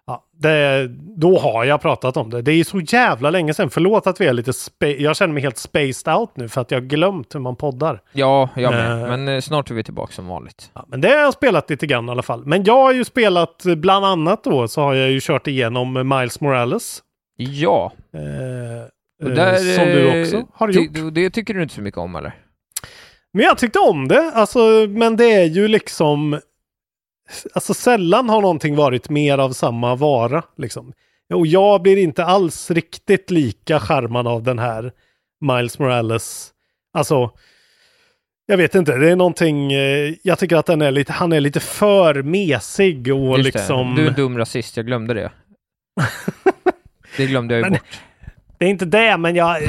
Ja, det. Då har jag pratat om det. Det är så jävla länge sedan. Förlåt att vi är lite... Jag känner mig helt spaced out nu för att jag har glömt hur man poddar. Ja, jag med. Eh. Men eh, snart är vi tillbaka som vanligt. Ja, men det har jag spelat lite grann i alla fall. Men jag har ju spelat, eh, bland annat då, så har jag ju kört igenom Miles Morales. Ja, och eh, där, som du också har gjort. Det tycker du inte så mycket om, eller? Men jag tyckte om det, alltså, men det är ju liksom... Alltså sällan har någonting varit mer av samma vara. Liksom. Och jag blir inte alls riktigt lika charmad av den här Miles Morales. Alltså, jag vet inte, det är någonting... Eh, jag tycker att den är lite, han är lite för mesig och Just liksom... det. Du är en dum rasist, jag glömde det. det glömde jag ju Men- bort. Det är inte det, men jag,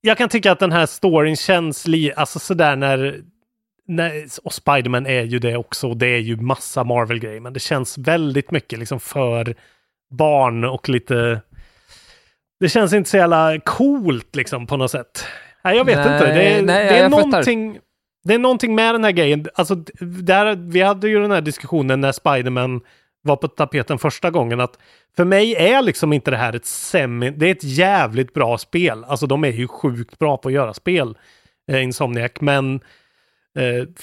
jag kan tycka att den här storyn känns li, alltså sådär när, när och Spiderman är ju det också, och det är ju massa Marvel-grejer, men det känns väldigt mycket liksom för barn och lite, det känns inte så jävla coolt liksom på något sätt. Nej, jag vet Nej, inte. Det är, nej, det är jag fattar. någonting, det är någonting med den här grejen. Alltså, där, vi hade ju den här diskussionen när Spiderman var på tapeten första gången att för mig är liksom inte det här ett semi... Det är ett jävligt bra spel. Alltså de är ju sjukt bra på att göra spel, eh, Insomniac, men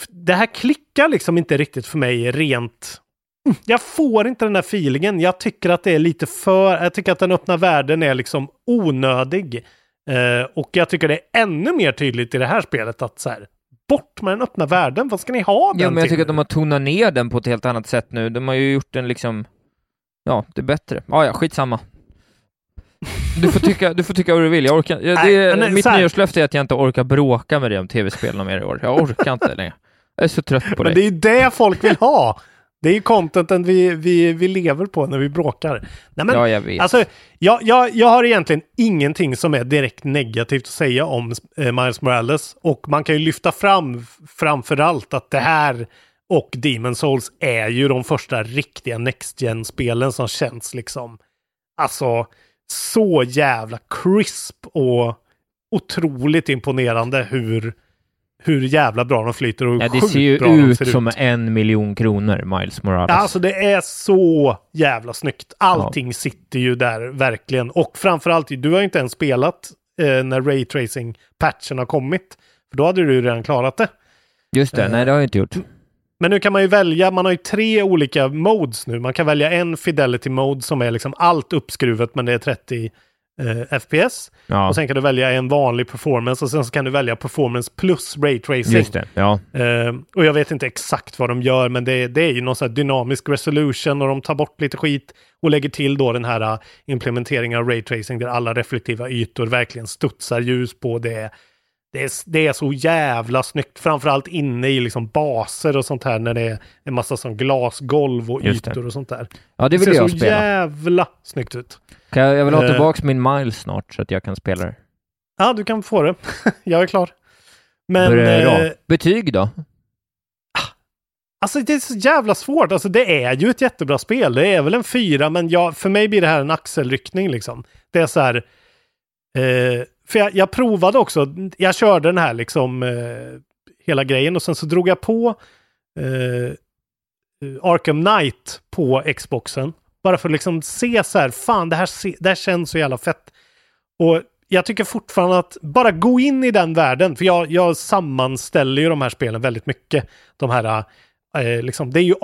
det här klickar liksom inte riktigt för mig rent... Mm, Jag får inte den där feelingen. Jag tycker att det är lite för... Jag tycker att den öppna världen är liksom onödig. Eh, och jag tycker det är ännu mer tydligt i det här spelet att så här, bort med den öppna världen. Vad ska ni ha den Ja, men jag till? tycker att de har tonat ner den på ett helt annat sätt nu. De har ju gjort den liksom... Ja, det är bättre. Ja, ja, skitsamma. Du får tycka, du får tycka vad du vill. Jag orkar... Ja, Nej, det, men mitt så här- nyårslöfte är att jag inte orkar bråka med dig om tv-spel mer i år. Jag orkar inte längre. Jag är så trött på Men dig. det är ju det folk vill ha. Det är ju contenten vi, vi, vi lever på när vi bråkar. Nej, men, Ja, jag vet. Alltså, jag, jag, jag har egentligen ingenting som är direkt negativt att säga om eh, Miles Morales. Och man kan ju lyfta fram framför allt att det här och Demon Souls är ju de första riktiga Next Gen-spelen som känns liksom alltså så jävla crisp och otroligt imponerande hur, hur jävla bra de flyter och hur ja, det ser ju bra ut ser som ut. en miljon kronor, Miles Morales. Ja, Alltså det är så jävla snyggt. Allting sitter ju där verkligen. Och framförallt, du har ju inte ens spelat eh, när raytracing-patchen har kommit. För då hade du ju redan klarat det. Just det, nej det har jag inte gjort. Men nu kan man ju välja, man har ju tre olika modes nu. Man kan välja en fidelity mode som är liksom allt uppskruvat men det är 30 eh, FPS. Ja, Och sen kan du välja en vanlig performance och sen så kan du välja performance plus ray tracing. just det. Ja, Eh, och jag vet inte exakt vad de gör, men det, det är ju någon sån här dynamisk resolution och de tar bort lite skit och lägger till då den här uh, implementeringen av raytracing där alla reflektiva ytor verkligen studsar ljus på. Det, det, är, det är så jävla snyggt, framförallt inne i liksom baser och sånt här när det är en massa sån glasgolv och Just det. ytor och sånt där. ja det Det vill ser jag så spela. jävla snyggt ut. Kan jag, jag vill ha Eh. tillbaks min Miles snart så att jag kan spela det. Ja, du kan få det. jag är klar. Men... Bra. eh, Betyg då? Alltså det är så jävla svårt. Alltså det är ju ett jättebra spel. Det är väl en fyra, men jag, för mig blir det här en axelryckning liksom. Det är så här... Eh, för jag, jag provade också, jag körde den här liksom eh, hela grejen och sen så drog jag på eh, Arkham Knight på Xboxen. Bara för att liksom se så här, fan det här, se, det här känns så jävla fett. Och jag tycker fortfarande att bara gå in i den världen, för jag, jag sammanställer ju de här spelen väldigt mycket. De här, eh, liksom, det är ju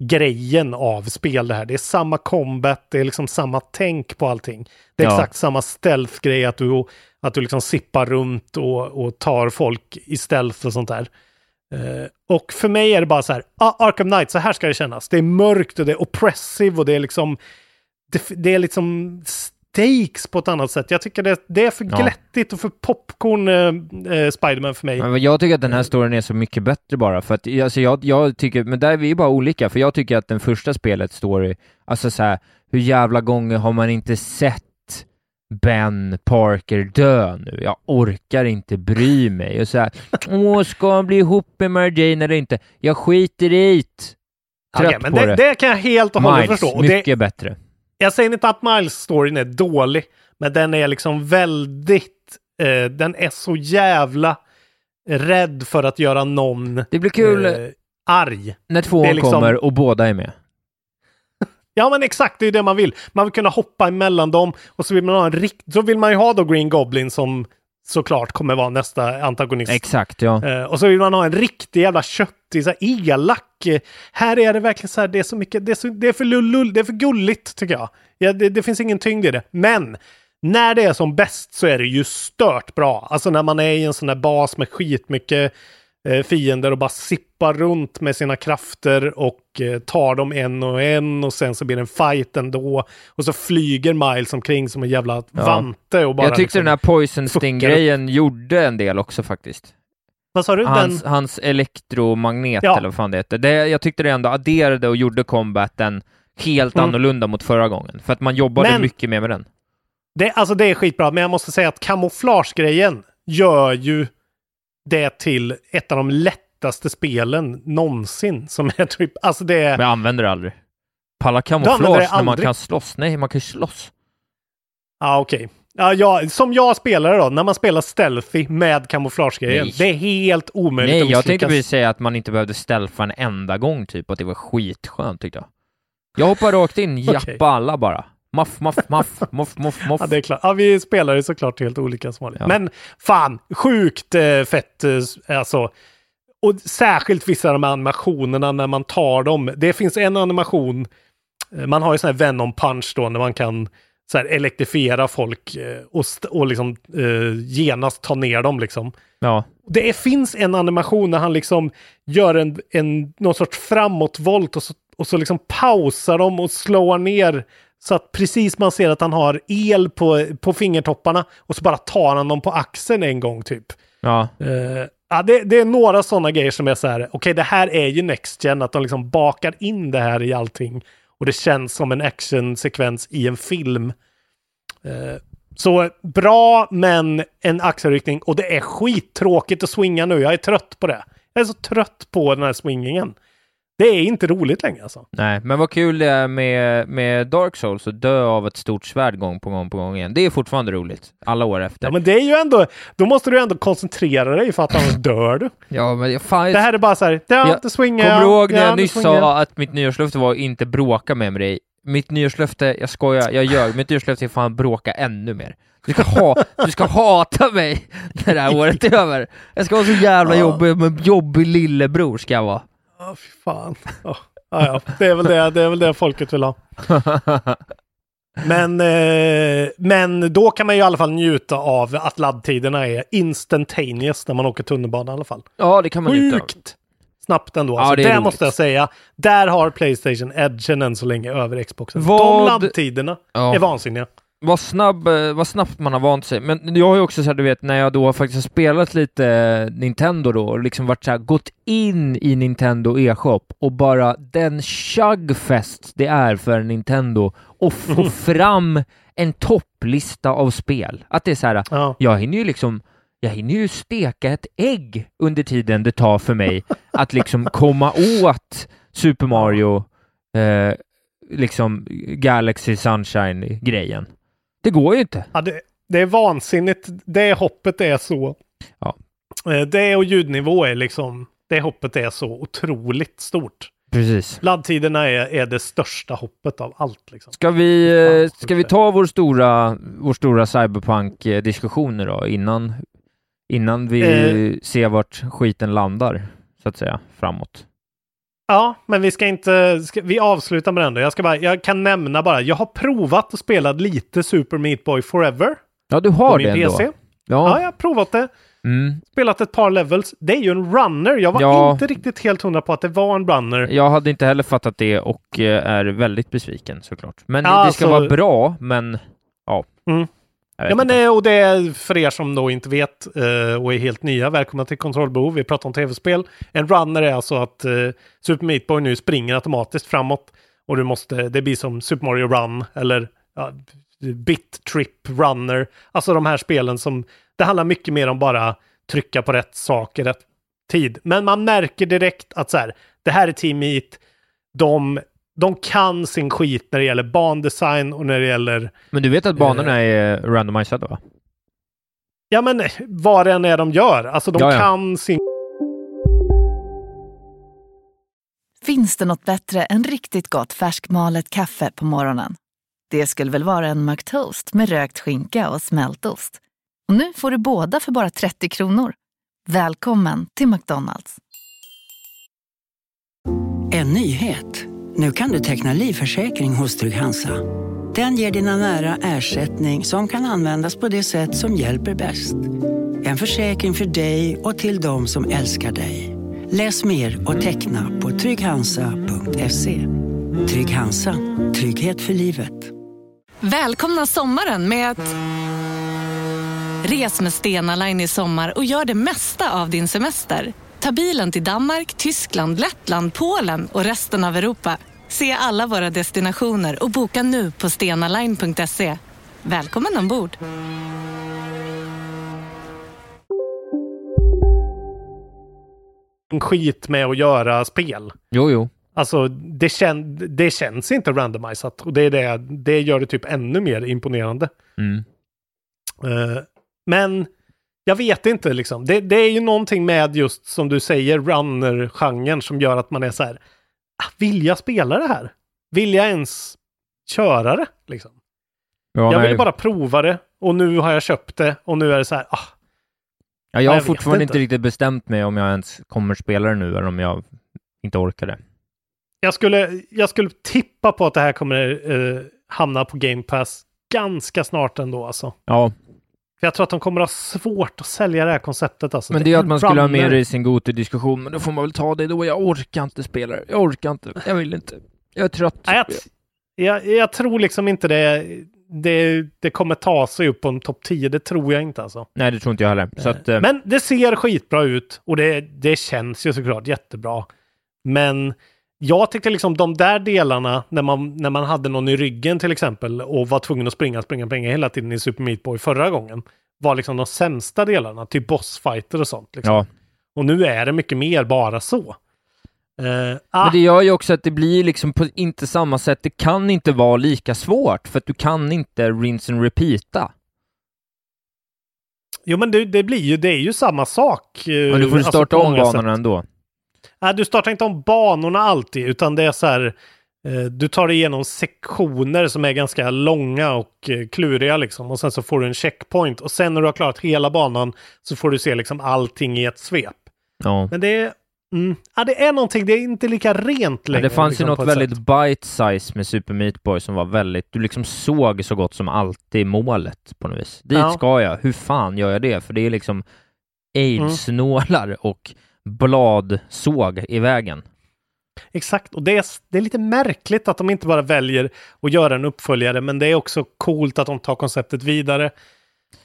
Arkham-grejen av spel det här. Det är samma combat, det är liksom samma tänk på allting. Det är Ja. exakt samma stealth-grej, att du, att du liksom sippar runt och, och tar folk i stealth och sånt där. Eh, och för mig är det bara så här, ah, Arkham Knight, så här ska det kännas. Det är mörkt och det är oppressive och det är liksom, det, det är liksom stakes på ett annat sätt. Jag tycker det, det är för Ja. glättigt och för popcorn eh, eh, Spiderman för mig. Men jag tycker att den här storyn är så mycket bättre bara för att alltså jag, jag tycker, men där är vi bara olika för jag tycker att den första spelet story, alltså så här, hur jävla gånger har man inte sett Ben Parker dö nu? Jag orkar inte bry mig och så här, åh, ska han bli ihop med Mary Jane eller inte? Jag skiter i det. Trött Okej, men på det, det. det kan jag helt och hållet Miles, förstå. Och det, mycket bättre. Jag säger inte att Miles-storyn är dålig, men den är liksom väldigt, eh, den är så jävla rädd för att göra någon Det blir kul eh, arg. när tvåan liksom- kommer och båda är med. Ja men exakt, det är det man vill. Man vill kunna hoppa emellan dem och så vill man ha en rikt... Så vill man ju ha då Green Goblin som såklart kommer vara nästa antagonist. Exakt, ja. Eh, och så vill man ha en riktig jävla köttig, så här elak. Eh, här är det verkligen så här, det är så mycket, det är, så, det är för lullull, det är för gulligt tycker jag. Ja, det, det finns ingen tyngd i det. Men när det är som bäst så är det ju stört bra. Alltså när man är i en sån där bas med skitmycket fiender och bara sippar runt med sina krafter och eh, tar dem en och en och sen så blir det en fight ändå. Och så flyger Miles omkring som en jävla vante och bara jag tyckte liksom, den här Poison Sting-grejen gjorde en del också faktiskt. Vad sa du? Hans, Den... hans elektromagnet Ja. eller vad fan det heter. Det, jag tyckte det ändå adderade och gjorde combaten helt Mm. annorlunda mot förra gången. För att man jobbade Men- mycket mer med den. Det, alltså det är skitbra, men jag måste säga att kamouflagegrejen gör ju det till ett av de lättaste spelen någonsin. Som är typ, alltså det är... Men jag använder det aldrig. Palla kamouflage när man kan slåss. Nej, man kan ju slåss. Ja, okej. Ja, jag, som jag spelar då, när man spelar stealthy med kamouflagegrejen. Det är helt omöjligt Nej, att jag tänkte precis säga att man inte behövde stealtha en enda gång typ, och att det var skitskönt tyckte jag. Jag hoppar rakt in, jappa Okej. alla bara. Maff, maff, maff, moff, moff, moff. Ja, det är klart. Ja, vi spelar ju såklart helt olika som vanligt. Ja. Men fan, sjukt eh, fett eh, alltså. Och särskilt vissa av de här animationerna när man tar dem. Det finns en animation, eh, man har ju sån här Venom punch då när man kan så här elektrifiera folk och, och liksom eh, genast ta ner dem liksom. Ja, Det är, finns en animation när han liksom gör en, en, någon sorts framåtvolt och så, och så liksom pausar dem och slår ner så att precis man ser att han har el på, på fingertopparna och så bara tar han dem på axeln en gång typ. ja. Eh, ja, det, det är några sådana grejer som är så här, okej det här är ju Next Gen, att de liksom bakar in det här i allting och det känns som en actionsekvens i en film. Eh, så bra, men en axelryckning och det är skittråkigt att swinga nu. Jag är trött på det. Jag är så trött på den här swingingen. Det är inte roligt längre alltså. Nej, men vad kul det är med, med Dark Souls att dö av ett stort svärd gång på gång på gång igen. Det är fortfarande roligt, alla år efter. Ja, men det är ju ändå, då måste du ändå koncentrera dig för att annars dör du. Ja, men fan, Det här är bara så här, ja, det swingar Kommer du ihåg när ja, jag nyss sa att mitt nyårslöfte var att inte bråka med dig? Mitt nyårslöfte, jag skojar, jag gör, mitt nyårslöfte är fan bråka ännu mer. Du ska, ha, du ska hata mig när det här året är över. Jag ska vara så jävla jobbig, men jobbig lillebror ska jag vara. Ja, fy fan. Ja, ja, ja. Det, är väl det, det är väl det folket vill ha. Men, eh, men då kan man ju i alla fall njuta av att laddtiderna är instantaneous när man åker tunnelbana i alla fall. Ja, det kan man njuta av. Sjukt snabbt ändå. Ja, Alltså, det det måste jag säga. Där har Playstation edgen än så länge över Xboxen. Vad- De laddtiderna Ja. är vansinniga. Vad, snabb, eh, vad snabbt man har vant sig. Men jag har ju också så här, du vet, när jag då faktiskt har spelat lite Nintendo då, och liksom varit så här, gått in i Nintendo e-shop och bara den chugfest det är för Nintendo och få fram en topplista av spel. Att det är så här, Ja. jag hinner ju liksom jag hinner ju steka ett ägg under tiden det tar för mig att liksom komma åt Super Mario, eh, liksom Galaxy Sunshine-grejen. Det går ju inte. Ja, det, det är vansinnigt. Det hoppet är så. Ja. Eh, Det och ljudnivå är liksom. Det hoppet är så otroligt stort. Precis. Laddtiderna är, är det största hoppet av allt. Liksom. Ska vi, eh, ska vi ta vår stora, vår stora cyberpunk-diskussion då, innan, innan vi Eh. ser vart skiten landar, så att säga, framåt? Ja, men vi ska inte, ska, vi avslutar med den då. Jag, ska bara, jag kan nämna bara, jag har provat och spelat lite Super Meat Boy Forever Ja, du har det ändå. Ja, Ja. jag har provat det. Mm. Spelat ett par levels. Det är ju en runner. Jag var Ja. inte riktigt helt hundra på att det var en runner. Jag hade inte heller fattat det och eh, är väldigt besviken såklart. Men Ja, det ska alltså- vara bra, men ja. Mm. Ja, men det, och det är för er som då inte vet eh, och är helt nya, välkomna till Kontrollbehov. Vi pratar om tv-spel. En runner är alltså att eh, Super Meat Boy nu springer automatiskt framåt och du måste, det blir som Super Mario Run eller ja, Bit Trip Runner. Alltså de här spelen som, det handlar mycket mer om bara trycka på rätt sak i rätt tid. Men man märker direkt att så här, det här är Team Meat. De, de kan sin skit när det gäller bandesign och när det gäller Men du vet att banorna är randomiserade va? Ja men vad det än är de gör. Alltså de Ja, ja. kan sin... Finns det något bättre än riktigt gott färskmalet kaffe på morgonen? Det skulle väl vara en McToast med rökt skinka och smältost. Och nu får du båda för bara 30 kronor. Välkommen till McDonalds. En nyhet. Nu kan du teckna livförsäkring hos Trygg-Hansa. Den ger dina nära ersättning som kan användas på det sätt som hjälper bäst. En försäkring för dig och till de som älskar dig. Läs mer och teckna på trygghansa.se. Trygg Hansa. Trygghet för livet. Välkomna sommaren med att... Res med Stena Line i sommar och gör det mesta av din semester. Ta bilen till Danmark, Tyskland, Lettland, Polen och resten av Europa. Se alla våra destinationer och boka nu på stenaline.se. Välkommen ombord! skit med att göra spel. Jo, jo. Alltså det, kän... det känns inte randomisat och det, är det, det gör det typ ännu mer imponerande. Mm. Eh, men jag vet inte liksom. Det, det är ju någonting med just som du säger runner-genren som gör att man är så här. "Ah, Vill jag spela det här? Vill jag ens köra det? Liksom? Ja, jag ville bara prova det och nu har jag köpt det och nu är det så här. Ah, Ja, jag har Jag fortfarande inte. inte riktigt bestämt mig om jag ens kommer spela det nu eller om jag inte orkar det. jag, skulle, jag skulle tippa på att det här kommer eh, hamna på Game Pass ganska snart ändå alltså. Ja, För jag tror att de kommer ha svårt att sälja det här konceptet alltså. men det är att man skulle ha runner. med det i sin Goti-diskussion, men då får man väl ta det då. Jag orkar inte spela det. Jag orkar inte. Jag vill inte. Jag är trött. Nej, jag, jag, jag tror liksom inte det, det, det kommer ta sig upp på en topp 10. Det tror jag inte alltså. Nej, det tror inte jag heller. Så att, eh, Men det ser skitbra ut och det, det känns ju såklart jättebra. Men jag tyckte liksom de där delarna när man, när man hade någon i ryggen till exempel och var tvungen att springa, springa, springa hela tiden i Super Meat Boy förra gången var liksom de sämsta delarna, typ bossfighter och sånt. Liksom. ja. Och nu är det mycket mer bara så. Eh, ah, Men det gör ju också att det blir liksom på inte samma sätt. Det kan inte vara lika svårt för att du kan inte rinse and repeata. Jo men det, det blir ju, det är ju samma sak. eh, Men du får alltså, starta om banorna sätt. ändå. Nej, du startar inte om banorna alltid, utan det är så här. Eh, du tar dig igenom sektioner som är ganska långa och eh, kluriga liksom. Och sen så får du en checkpoint. Och sen när du har klarat hela banan så får du se liksom allting i ett svep. Ja. Men det är, Mm. Ja, det är någonting, det är inte lika rent längre. det fanns liksom, ju något väldigt sätt. bite size med Super Meat Boy som var väldigt, du liksom såg så gott som alltid målet på något vis. Dit Ja. ska jag, hur fan gör jag det? För det är liksom Mm. aids-nålar och bladsåg i vägen. Exakt, och det är, det är lite märkligt att de inte bara väljer att göra en uppföljare, men det är också coolt att de tar konceptet vidare.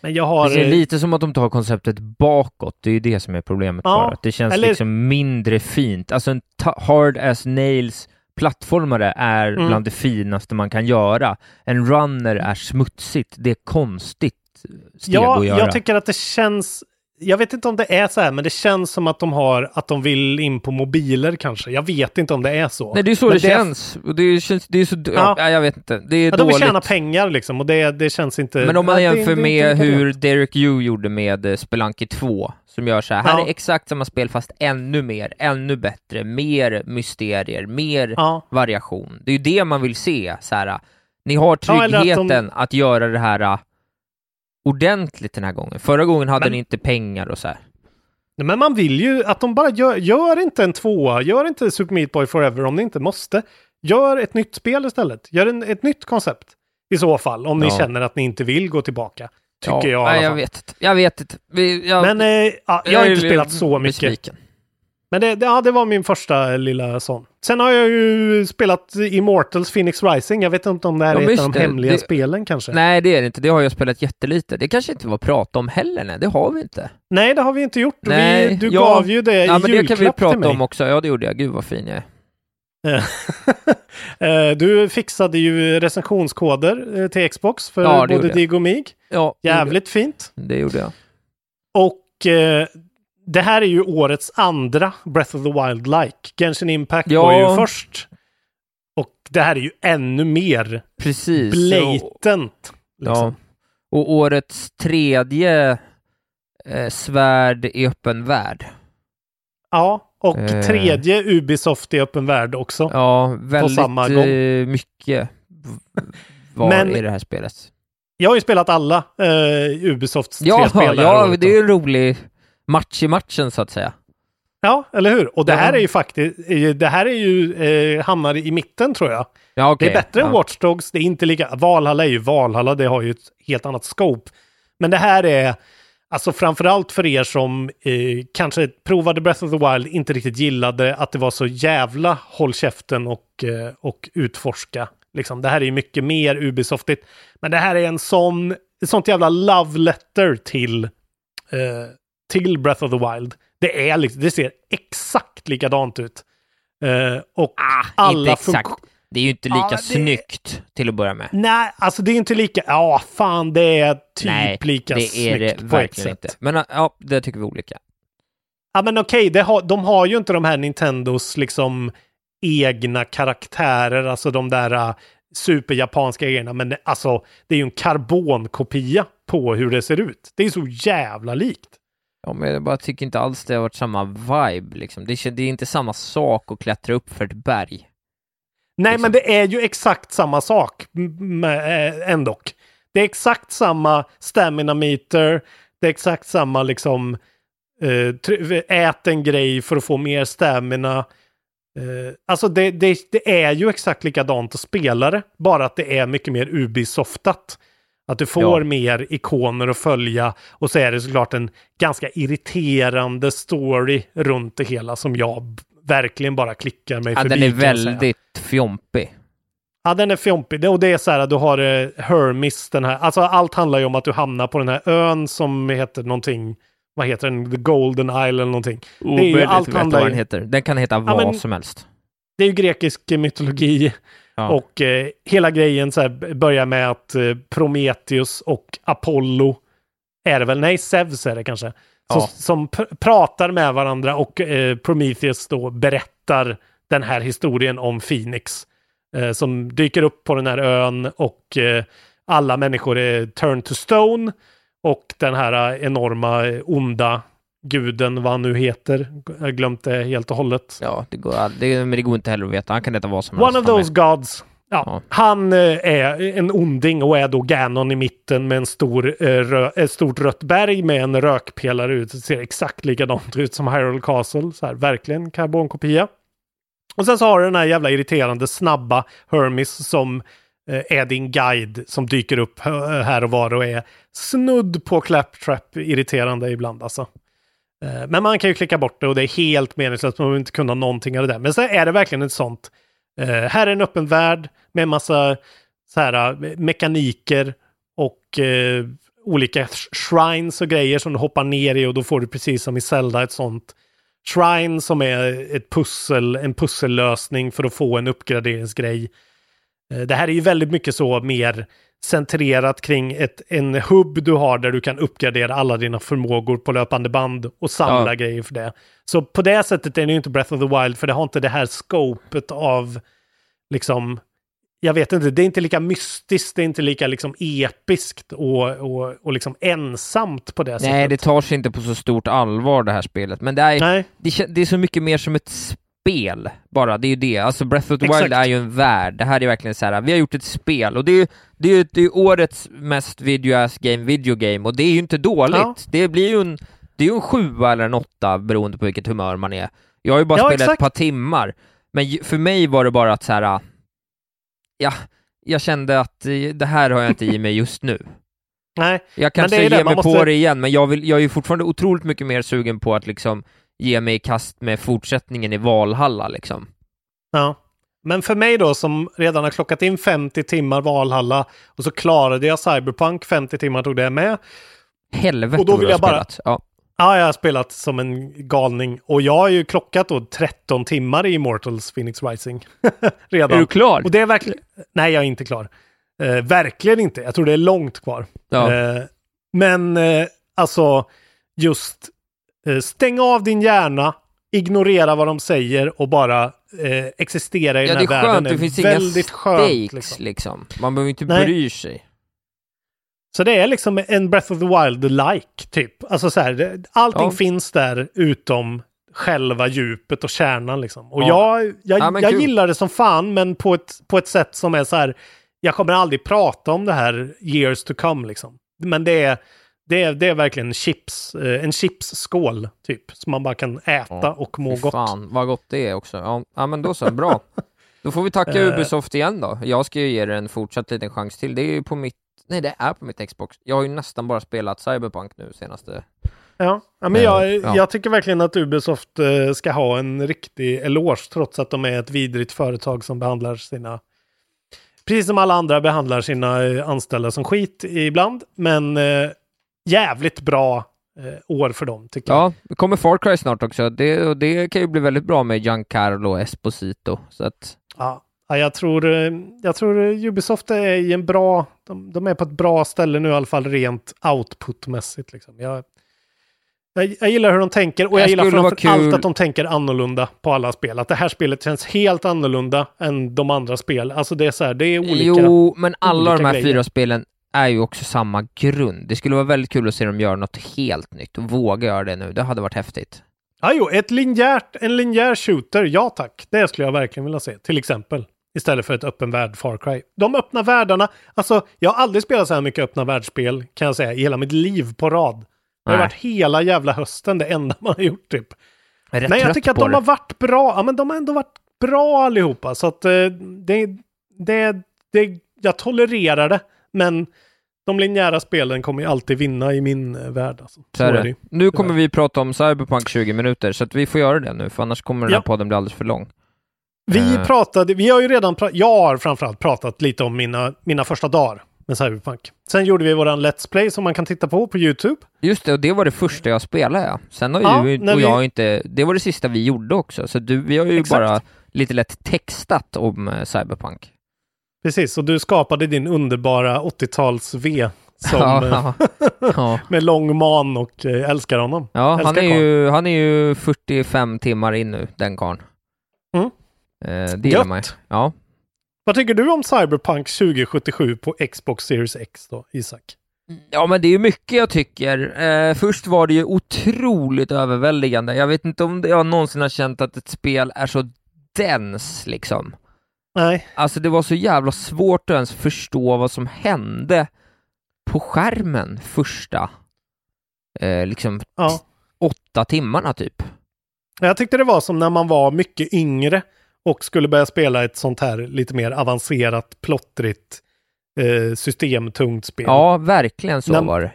Men jag har... Det är lite som att de tar konceptet bakåt, det är ju det som är problemet Ja, bara. Det känns eller- liksom mindre fint. Alltså en hard as nails plattformare är Mm. bland det finaste man kan göra. En runner är smutsigt, det är konstigt steg Ja, att göra. jag tycker att det känns... Jag vet inte om det är så här, men det känns som att de har att de vill in på mobiler kanske. Jag vet inte om det är så. Nej, det är så Men det, känns. Och det känns, det är så, ja. Ja. jag vet inte. Det är Ja, de dåligt. vill tjäna pengar liksom och det, det känns inte... Men om man Ja, det- jämför det är med hur. Derek Yu gjorde med eh, Spelunky 2, som gör så här, här Ja. är exakt samma spel fast ännu mer, ännu bättre, mer mysterier, mer Ja. variation. Det är ju det man vill se, så här. Ni har Ja, eller att de- tryggheten att, göra det här ordentligt den här gången. Förra gången hade Men- ni inte pengar och så här. Nej, Men man vill ju att de bara gör, gör inte en tvåa, gör inte Super Meat Boy Forever om ni inte måste. Gör ett nytt spel istället. Gör en, ett nytt koncept i så fall, om ni Ja. känner att ni inte vill gå tillbaka. Tycker ja, jag i alla jag fall. vet inte. Jag vet inte. Jag, Men eh, ja, jag har är inte spelat så mycket. besviken. Men det, det, ja, det var min första lilla sån. Sen har jag ju spelat Immortals Phoenix Rising. Jag vet inte om det här Ja, är ett av de hemliga Det- spelen kanske. Nej, det är det inte. Det har jag spelat jättelite. Det kanske inte var att prata om heller, nej. Det har vi inte. Nej, det har vi inte gjort. Nej, vi, du ja. gav ju det i Ja, men det kan vi julklapp prata om också. Ja, det gjorde jag. Gud vad fin jag är. Eh, du fixade ju recensionskoder eh, till Xbox för Ja, både jag. Dig och Mig. Ja, Jävligt fint. jag. Det gjorde jag. Och eh, det här är ju årets andra Breath of the Wild-like. Genshin Impact Ja. var ju först. Och det här är ju ännu mer Precis. blatant. Ja. Liksom. Och årets tredje eh, svärd i öppen värld. Ja, och Eh. tredje Ubisoft i öppen värld också. Ja, väldigt samma gång. eh, mycket var Men- i det här spelet. Jag har ju spelat alla eh, Ubisofts Ja, tre spel ja det är ju en rolig match i matchen så att säga. Ja, eller hur? Och det här är ju faktiskt, det här är ju, eh, hamnar i mitten tror jag. Ja, okej. Det är bättre ja. än Watch Dogs, det är inte lika, Valhalla är ju Valhalla, det har ju ett helt annat scope. Men det här är, alltså framförallt för er som eh, kanske provade Breath of the Wild, inte riktigt gillade att det var så jävla håll käften och, eh, och utforska. Liksom, det här är ju mycket mer Ubisoftigt. Men det här är en sån, ett sånt jävla love letter till, eh, till Breath of the Wild. Det är liksom, det ser exakt likadant ut. Eh, och alla Ah, inte exakt. Det är ju inte lika Ja, det- snyggt till att börja med. Nej, alltså det är inte lika... Ja, fan det är typ Nej, lika det är snyggt det på ett verkligen inte. Men ja, det tycker vi olika. Ja, men okej, det har, de har ju inte de här Nintendos liksom egna karaktärer, alltså de där uh, superjapanska grejerna, men det, alltså det är ju en karbonkopia på hur det ser ut. Det är så jävla likt. Ja, men jag bara tycker inte alls det har varit samma vibe liksom. Det är, det är inte samma sak att klättra upp för ett berg. Nej, Liksom. men det är ju exakt samma sak med, eh, ändå. Det är exakt samma stamina meter. Det är exakt samma liksom eh, ät en grej för att få mer stamina. Eh, alltså det, det, det är ju exakt likadant att spela det, bara att det är mycket mer Ubisoftat. Att du får Ja. mer ikoner att följa och så är det såklart en ganska irriterande story runt det hela som jag verkligen bara klickar mig Ja, förbi. den är väldigt fjompig. Ja, den är fjompig. Och det är så här, du har eh, Hermis, den här. Alltså allt handlar ju om att du hamnar på den här ön som heter någonting. Vad heter den? The Golden Isle eller någonting. det är ju allt att handlar vad den heter. Den kan heta vad men- som helst. Det är ju grekisk mytologi. Ja. Och eh, hela grejen så här börjar med att eh, Prometheus och Apollo är det väl? Nej, Zeus är det kanske. Så, Ja. Som pr- pratar med varandra och eh, Prometheus då berättar den här historien om Phoenix. Eh, som dyker upp på den här ön och eh, alla människor är turned to stone. Och den här eh, enorma onda guden, vad han nu heter, jag har glömt det helt och hållet. Ja, det går, det, men det går inte heller att veta. Han kan heta vad som One helst. of han those gods. Ja, Han eh, är en onding och är då Ganon i mitten med en stor, eh, rö- ett stort rött berg med en rökpelare ut. Det ser exakt likadant ut som Hyrule Castle. Så här, verkligen karbonkopia. Och sen så har du den här jävla irriterande snabba Hermes som eh, är din guide som dyker upp här och var och är snudd på claptrap irriterande ibland alltså. Eh, men man kan ju klicka bort det och det är helt meningslöst. Man behöver inte kunna någonting av det där. Men så är det verkligen ett sånt. Eh, här är en öppen värld med massa så här, eh, mekaniker och eh, olika shrines och grejer som du hoppar ner i och då får du precis som i Zelda ett sånt shrine som är ett pussel, en pussellösning för att få en uppgraderingsgrej. Eh, Det här är ju väldigt mycket så mer centrerat kring ett, en hubb du har där du kan uppgradera alla dina förmågor på löpande band och samla Ja. grejer för det. Så på det sättet är det ju inte Breath of the Wild för det har inte det här scopet av liksom jag vet inte, det är inte lika mystiskt, det är inte lika liksom episkt och, och, och liksom ensamt på det sättet. Nej, det tar sig inte på så stort allvar det här spelet, men det är, Nej. det, det är så mycket mer som ett spel bara, det är ju det. Alltså Breath of the Exakt. Wild är ju en värld, det här är verkligen så här. vi har gjort ett spel och det är ju det är, det är årets mest video ass game, video game, och det är ju inte dåligt. Ja. Det blir ju en, det är ju en sjua eller en åtta beroende på vilket humör man är. Jag har ju bara Ja, spelat exakt. ett par timmar, men för mig var det bara att så här. ja, jag kände att eh, det här har jag inte i mig just nu. Nej, Jag kanske ger mig på måste- det igen, men jag, vill, jag är ju fortfarande otroligt mycket mer sugen på att liksom ge mig i kast med fortsättningen i Valhalla liksom. Ja. Men för mig då som redan har klockat in 50 timmar Valhalla och så klarade jag Cyberpunk, 50 timmar tog det med. Helvete Och då vill jag bara- spelat. Ja. Ja, jag har spelat som en galning och jag har ju klockat då 13 timmar i Immortals Phoenix Rising. redan. Är du klar? Och det är verkligen... Nej, jag är inte klar. Eh, verkligen inte. Jag tror det är långt kvar. Ja. Eh, men eh, alltså, just stäng av din hjärna, ignorera vad de säger och bara eh, existera i ja, den det här är världen. skönt, det finns väldigt inga skönt, stakes liksom. liksom. Man behöver inte Nej. bry sig. Så det är liksom en Breath of the Wild-like, typ. Alltså så här, det- allting Ja. finns där utom själva djupet och kärnan liksom. Och Ja. jag, jag, Ja, jag gillar det som fan, men på ett, på ett sätt som är så här, jag kommer aldrig prata om det här years to come liksom. Men det är, det är, det är verkligen chips, eh, en chipsskål typ, som man bara kan äta Ja, och må gott. Fan, vad gott det är också. Ja, ja men då så, bra. Då får vi tacka Eh. Ubisoft igen då. Jag ska ju ge det en fortsatt liten chans till. Det är ju på mitt, nej det är på mitt Xbox. Jag har ju nästan bara spelat Cyberpunk nu senaste. Ja, ja men Eh, jag, ja. jag tycker verkligen att Ubisoft ska ha en riktig eloge trots att de är ett vidrigt företag som behandlar sina Precis som alla andra behandlar sina anställda som skit ibland. Men jävligt bra eh, år för dem tycker jag. Ja, det kommer Far Cry snart också. Det, och det kan ju bli väldigt bra med Giancarlo Esposito. Så att, Ja, ja, jag, tror, eh, jag tror Ubisoft är i en bra, de, de är på ett bra ställe nu i alla fall rent outputmässigt. Liksom. Jag, jag, jag gillar hur de tänker och jag gillar framför allt att de tänker annorlunda på alla spel. Att det här spelet känns helt annorlunda än de andra spel. Alltså det är så här, det är olika. jo, men alla de här grejer. fyra spelen är ju också samma grund. Det skulle vara väldigt kul att se dem göra något helt nytt och våga göra det nu. Det hade varit häftigt. Ja, jo, ett linjärt, en linjär shooter, ja tack. Det skulle jag verkligen vilja se, till exempel. Istället för ett öppen värld Far Cry. De öppna världarna, alltså jag har aldrig spelat så här mycket öppna världsspel, kan jag säga, i hela mitt liv på rad. Det har Nej. varit hela jävla hösten det enda man har gjort typ. Jag är jag tycker att de har varit bra, ja men de har ändå varit bra allihopa. Så att eh, det, det, det, jag tolererar det. Men de linjära spelen kommer ju alltid vinna i min eh, värld. Alltså. Så är det. Nu kommer vi prata om Cyberpunk 20 minuter, så vi får göra det nu, för annars kommer den här Ja. podden bli alldeles för lång. Vi Eh. pratade, vi har ju redan, pra- jag har framförallt pratat lite om mina, mina första dagar med Cyberpunk. Sen gjorde vi våran Let's Play som man kan titta på på YouTube. Just det, och det var det första jag spelade ja. Sen har Ja, när och vi- jag inte, det var det sista vi gjorde också, så du, vi har ju Exakt. bara lite lätt textat om eh, Cyberpunk. Precis, och du skapade din underbara 80-tals-V som, eh, med lång man och eh, älskar honom. Ja, han Älskar är, karln. ju, han är ju 45 timmar in nu, den karln. Mm. Eh, det gillar man. Ja. Vad tycker du om Cyberpunk 2077 på Xbox Series X då, Isak? Ja, men det är ju mycket jag tycker. Eh, först var det ju otroligt överväldigande. Jag vet inte om jag någonsin har känt att ett spel är så dens, liksom. Nej. Alltså det var så jävla svårt att ens förstå vad som hände på skärmen första, eh, liksom Ja. åtta timmarna typ. Jag tyckte det var som när man var mycket yngre och skulle börja spela ett sånt här lite mer avancerat, plottrigt, eh, systemtungt spel. Ja, verkligen så När- var det.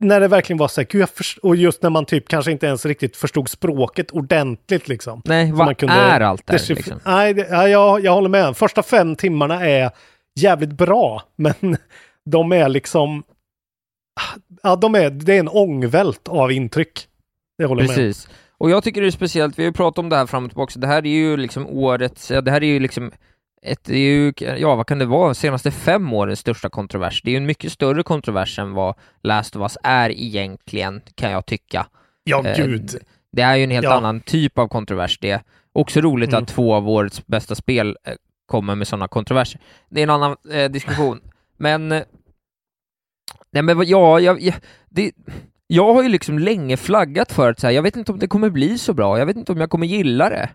När det verkligen var så här, gud, och just när man typ kanske inte ens riktigt förstod språket ordentligt liksom. Nej, vad man kunde är allt där liksom? Nej, det, ja, jag, jag håller med. Första fem timmarna är jävligt bra, men de är liksom... Ja, de är, det är en ångvält av intryck. Det håller jag med. Precis. Och jag tycker det är speciellt, vi har ju pratat om det här fram och tillbaka, det här är ju liksom årets, ja, det här är ju liksom ett, det är ju, ja vad kan det vara, senaste fem årens största kontrovers. Det är ju en mycket större kontrovers än vad Last of Us är egentligen, kan jag tycka. Ja, Eh, gud. Det är ju en helt Ja. annan typ av kontrovers det. Också roligt Mm. att två av årets bästa spel eh, kommer med sådana kontroverser. Det är en annan eh, diskussion. Men... eh, Nej men ja, jag, jag, det, jag har ju liksom länge flaggat för att så här, jag vet inte om det kommer bli så bra, jag vet inte om jag kommer gilla det.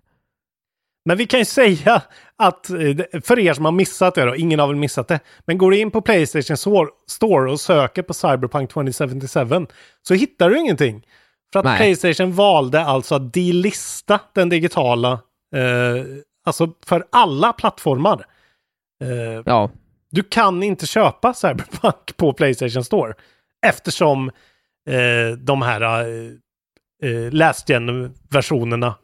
Men vi kan ju säga att, eh, för er som har missat det då, ingen har väl missat det, men går du in på Playstation Store och söker på Cyberpunk 2077 så hittar du ingenting. För att Nej. Playstation valde alltså att delista den digitala, eh, alltså för alla plattformar. Eh, Ja, du kan inte köpa Cyberpunk på Playstation Store eftersom eh, de här eh, eh, last gen-versionerna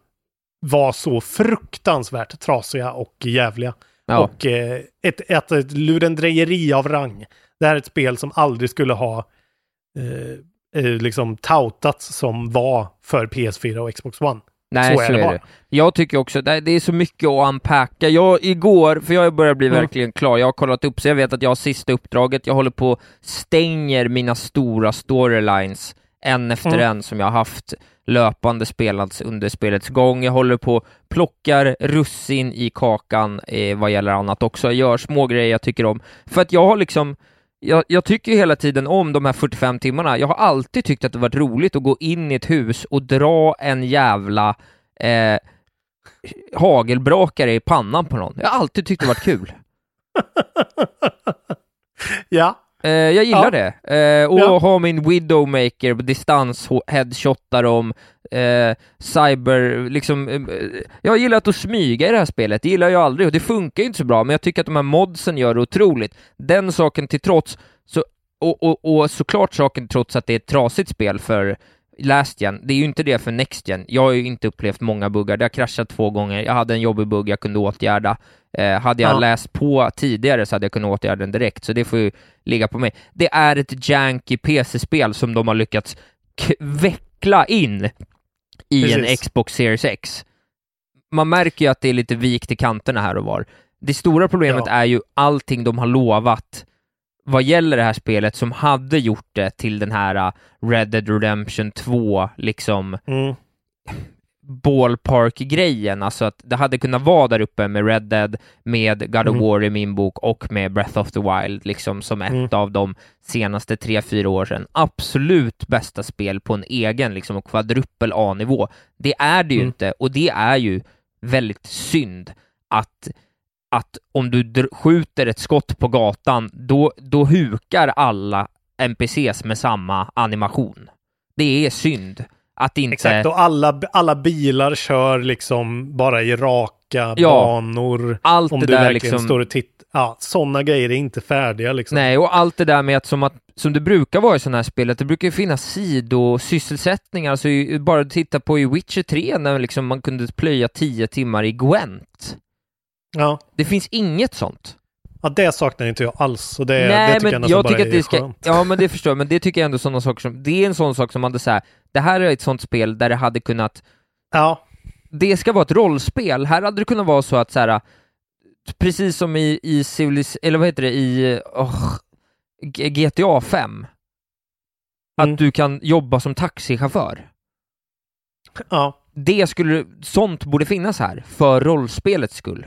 var så fruktansvärt trasiga och jävliga. Ja. Och eh, ett, ett, ett lurendrejeri av rang. Det här är ett spel som aldrig skulle ha eh, eh, liksom toutats som var för PS4 och Xbox One. Nej, så är, det. Jag tycker också, det det är så mycket att unpacka. Jag igår, för jag börjar bli Mm. verkligen klar, jag har kollat upp så jag vet att jag har sista uppdraget, jag håller på stänger mina stora storylines en efter Mm. en som jag har haft löpande spelats under spelets gång. Jag håller på och plockar russin i kakan eh, vad gäller annat också. Jag gör små grejer jag tycker om. För att jag har liksom jag, jag tycker hela tiden om de här 45 timmarna. Jag har alltid tyckt att det varit roligt att gå in i ett hus och dra en jävla eh, hagelbrakare i pannan på någon. Jag har alltid tyckt det varit kul. Ja, Eh, jag gillar Ja. det. Eh, och Ja. ha min Widowmaker på distans, ho- headshotta dem, eh, cyber, liksom. Eh, jag har gillat att smyga i det här spelet, det gillar jag aldrig och det funkar ju inte så bra, men jag tycker att de här modsen gör det otroligt. Den saken till trots, så, och, och, och såklart saken trots att det är ett trasigt spel för Last Gen, det är ju inte det för Next Gen. Jag har ju inte upplevt många buggar, det har kraschat två gånger, jag hade en jobbig bugg jag kunde åtgärda. Eh, hade jag Ja. läst på tidigare så hade jag kunnat åtgärda den direkt, så det får ju ligga på mig. Det är ett janky PC-spel som de har lyckats veckla in i en Precis. Xbox Series X. Man märker ju att det är lite vikt i kanterna här och var. Det stora problemet Ja. är ju allting de har lovat vad gäller det här spelet som hade gjort det till den här uh, Red Dead Redemption 2, liksom mm. Ballpark-grejen, alltså att det hade kunnat vara där uppe med Red Dead, med God of Mm. War i min bok och med Breath of the Wild, liksom som ett Mm. av de senaste tre, fyra åren. Absolut bästa spel på en egen liksom kvadrupel A-nivå. Det är det ju Mm. inte, och det är ju väldigt synd att att om du skjuter ett skott på gatan, då, då hukar alla NPCs med samma animation. Det är synd att inte... Exakt, och alla, alla bilar kör liksom bara i raka Ja, banor. allt om det du där verkligen liksom- står och tittar. Ja, sådana grejer är inte färdiga liksom. Nej, och allt det där med att som, att, som det brukar vara i sådana här spel, att det brukar finnas sidosysselsättningar, alltså bara titta på i Witcher 3 när liksom man kunde plöja 10 timmar i Gwent. Ja. Det finns inget sånt. Ja, det saknar inte jag alls. Så det, Nej, det tycker men jag nästan jag bara tycker att är ska, skönt. ja men det förstår jag, men det tycker jag ändå sådana saker som, det är en sån sak som man hade säga, det här är ett sånt spel där det hade kunnat, Ja, det ska vara ett rollspel, här hade det kunnat vara så att så här, precis som i, i Civilis, eller vad heter det, i G- GTA 5, att Mm. du kan jobba som taxichaufför. ja, Det skulle, sånt borde finnas här, för rollspelets skull.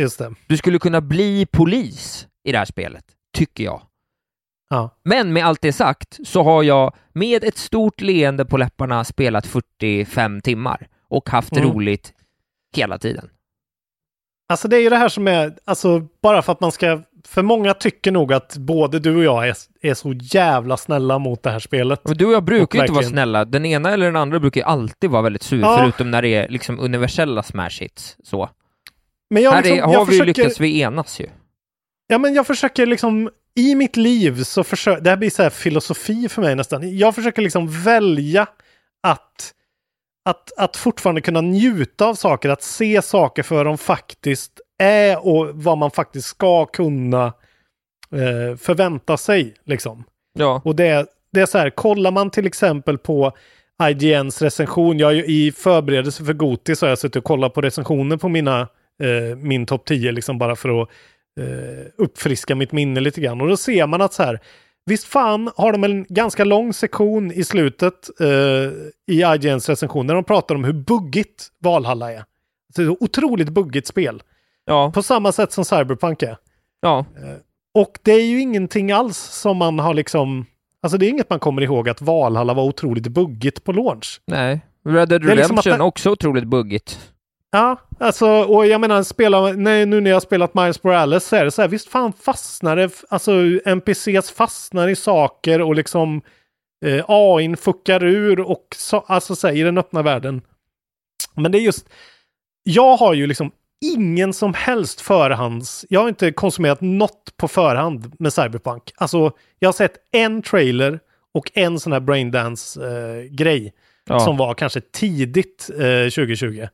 Just det. Du skulle kunna bli polis i det här spelet, tycker jag. Ja. Men med allt det sagt så har jag med ett stort leende på läpparna spelat 45 timmar och haft Mm. roligt hela tiden. Alltså det är ju det här som är, alltså bara för att man ska, för många tycker nog att både du och jag är, är så jävla snälla mot det här spelet. Men du och jag brukar Och ju inte vara snälla. Den ena eller den andra brukar ju alltid vara väldigt sur, Ja. förutom när det är liksom universella smash hits. Så. Men jag, Här liksom, är, har jag vi försöker, lyckats vi enas ju. Ja, men jag försöker liksom i mitt liv så försöker, det här blir så här filosofi för mig nästan. Jag försöker liksom välja att, att, att fortfarande kunna njuta av saker, att se saker för de faktiskt är och vad man faktiskt ska kunna eh, förvänta sig. Liksom. Ja. Och det, det är så här, kollar man till exempel på IGNs recension, jag i förberedelse för Goti så har jag suttit och kollat på recensioner på mina, eh, min topp 10 liksom bara för att eh, uppfriska mitt minne lite grann. Och då ser man att så här, visst fan har de en ganska lång sektion i slutet eh, i IGNs recension där de pratar om hur buggigt Valhalla är. Det är ett otroligt buggigt spel. Ja. På samma sätt som Cyberpunk är. Ja. Och det är ju ingenting alls som man har liksom... Alltså det är inget man kommer ihåg att Valhalla var otroligt buggigt på launch. Nej. Red Dead liksom Redemption att det- också otroligt buggigt. Ja, alltså och jag menar spela, nej, nu när jag har spelat Miles Morales så är det så här, visst fan fastnar det, alltså NPCs fastnar i saker och liksom eh, AIn fuckar ur och så, alltså så här, i den öppna världen. Men det är just, jag har ju liksom ingen som helst förhands, jag har inte konsumerat något på förhand med Cyberpunk. Alltså jag har sett en trailer och en sån här braindance-grej Ja. som var kanske tidigt eh, 2020.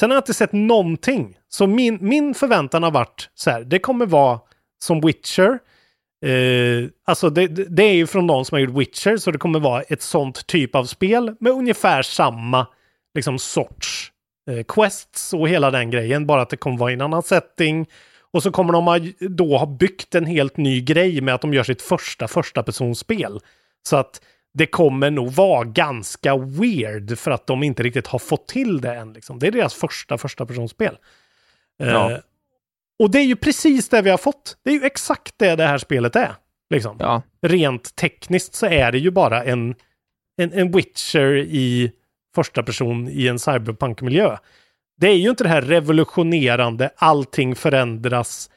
Sen har jag inte sett någonting. Så min, min förväntan har varit så här, det kommer vara som Witcher. Eh, alltså det, det är ju från någon som har gjort Witcher, så det kommer vara ett sånt typ av spel med ungefär samma liksom sorts eh, quests och hela den grejen, bara att det kommer vara i en annan setting. Och så kommer de ha, då ha byggt en helt ny grej med att de gör sitt första första personspel. Så att det kommer nog vara ganska weird för att de inte riktigt har fått till det än. Liksom. Det är deras första första personspel. Ja. Eh, och det är ju precis det vi har fått. Det är ju exakt det det här spelet är. Liksom. Ja. Rent tekniskt så är det ju bara en, en, en Witcher i första person i en cyberpunk-miljö. Det är ju inte det här revolutionerande, allting förändras,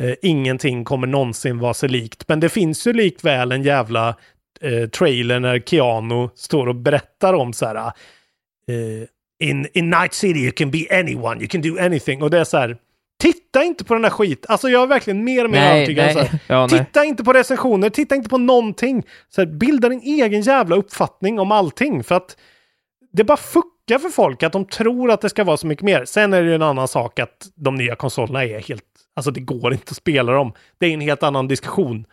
eh, ingenting kommer någonsin vara sig likt. Men det finns ju likväl en jävla eh, trailer när Keanu står och berättar om så här eh, in, in Night City you can be anyone, you can do anything. Och det är så här, titta inte på den där skit. Alltså jag är verkligen mer och mer Nej, övertygad. nej. Här, Ja, nej. titta inte på recensioner, titta inte på någonting. Så här, bilda din egen jävla uppfattning om allting. För att det bara fuckar för folk att de tror att det ska vara så mycket mer. Sen är det ju en annan sak att de nya konsolerna är helt, alltså det går inte att spela dem. Det är en helt annan diskussion.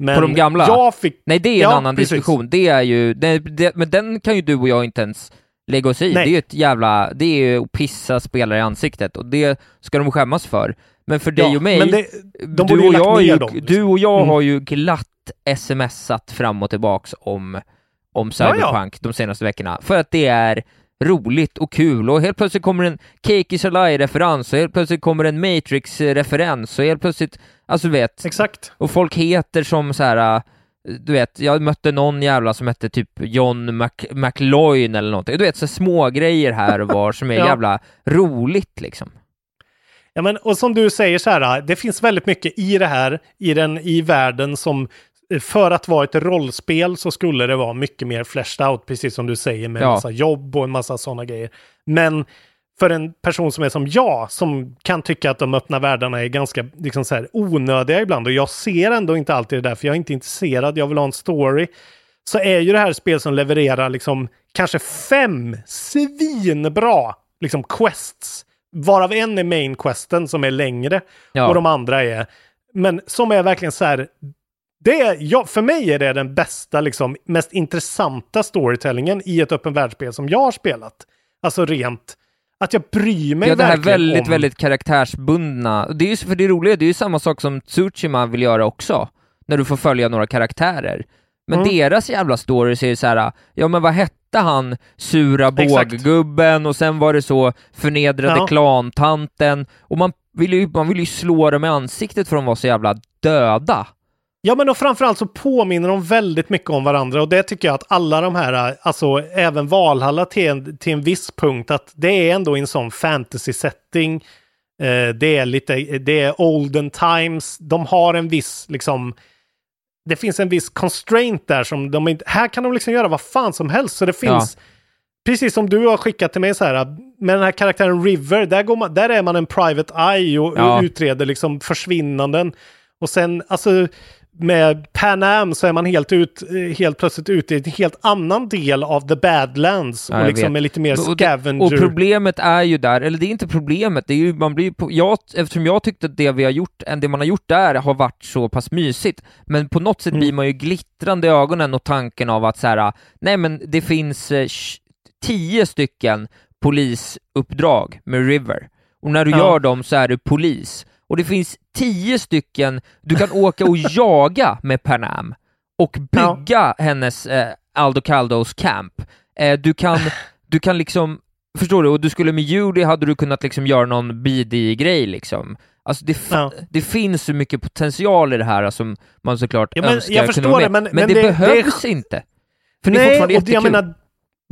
Men På de gamla? Jag fick, Nej, det är en Ja, annan precis. diskussion. Det är ju, det, det, men den kan ju du och jag inte ens lägga oss i. Nej. Det är ju ett jävla, det är ju att pissa spelare i ansiktet och det ska de skämmas för. Men för dig Ja, och mig, det- de du, och jag, ju, dem, liksom. du och jag Mm. har ju glatt smsat fram och tillbaks om, om Ja, ja. Cyberpunk de senaste veckorna. För att det är roligt och kul och helt plötsligt kommer en Cake is a Lie-referens och helt plötsligt kommer en Matrix-referens och helt plötsligt, alltså du vet, Exakt. och folk heter som så här. äh, Du vet, jag mötte någon jävla som hette typ John Mc, McLoyne eller någonting. Du vet, så små grejer här och var som är Ja. jävla roligt liksom. Ja, men, och som du säger så här, det finns väldigt mycket i det här, i, den, i världen som för att vara ett rollspel så skulle det vara mycket mer fleshed out, precis som du säger, med en Ja. massa jobb och en massa sådana grejer. Men för en person som är som jag, som kan tycka att de öppna världarna är ganska liksom så här, onödiga ibland, och jag ser ändå inte alltid det där, för jag är inte intresserad, jag vill ha en story, så är ju det här spel som levererar liksom kanske fem svinbra liksom quests, varav en är main questen som är längre Ja. och de andra är, men som är verkligen så här, det ja, för mig är det den bästa, liksom, mest intressanta storytellingen i ett öppen världsspel som jag har spelat. Alltså rent, att jag bryr mig Ja, det här väldigt, om... väldigt karaktärsbundna. Det är ju, för det roliga, det är ju samma sak som Tsushima vill göra också, när du får följa några karaktärer. Men Mm. deras jävla stories är ju så här, ja men vad hette han, sura båggubben och sen var det så förnedrade Ja. klantanten och man vill ju, man vill ju slå dem i ansiktet för de var så jävla döda. Ja, men och framförallt så påminner de väldigt mycket om varandra och det tycker jag att alla de här, alltså även Valhalla till en, till en viss punkt, att det är ändå i en sån fantasy-setting Eh, det är lite, det är olden times. De har en viss, liksom, det finns en viss constraint där som de inte, här kan de liksom göra vad fan som helst. Så det finns, precis som du har skickat till mig så här, med den här karaktären River, där, går man, där är man en private eye och, Ja. utreder liksom försvinnanden. Och sen, alltså med Pan Am så är man helt, ut, helt plötsligt ute i en helt annan del av the badlands Ja, och liksom är lite mer Och scavenger. Och problemet är ju där, eller det är inte problemet, det är ju, man blir jag, eftersom jag tyckte att det vi har gjort, det man har gjort där har varit så pass mysigt, men på något sätt Mm. blir man ju glittrande i ögonen och tanken av att så här, nej men det finns eh, tio stycken polisuppdrag med River, och när du Ja. gör dem så är du polis, och det finns tio stycken du kan åka och jaga med Panam, och bygga hennes eh, Aldo Caldos camp. Eh, du kan, du kan liksom, förstår du? Och du skulle med Judy hade du kunnat liksom göra någon BD-grej liksom. Alltså det, fa- det finns så mycket potential i det här som man såklart Ja, men önskar jag förstår vara det, men- men men det, det- behövs inte. För det är fortfarande det- jag jättekul. menar,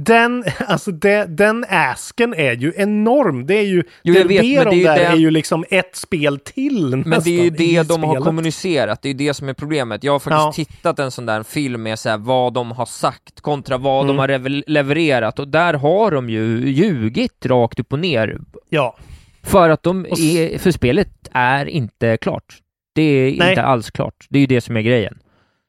den, alltså det, den asken är ju enorm. Det är ju, Jo, det vet, det om där den- är ju liksom ett spel till Men det är ju det de har spelet. kommunicerat, det är ju det som är problemet. Jag har faktiskt tittat en sån där film med så här, vad de har sagt kontra vad Mm. de har levererat och där har de ju ljugit rakt upp och ner. Ja. För att de är, för spelet är inte klart. Det är Nej. inte alls klart. Det är ju det som är grejen.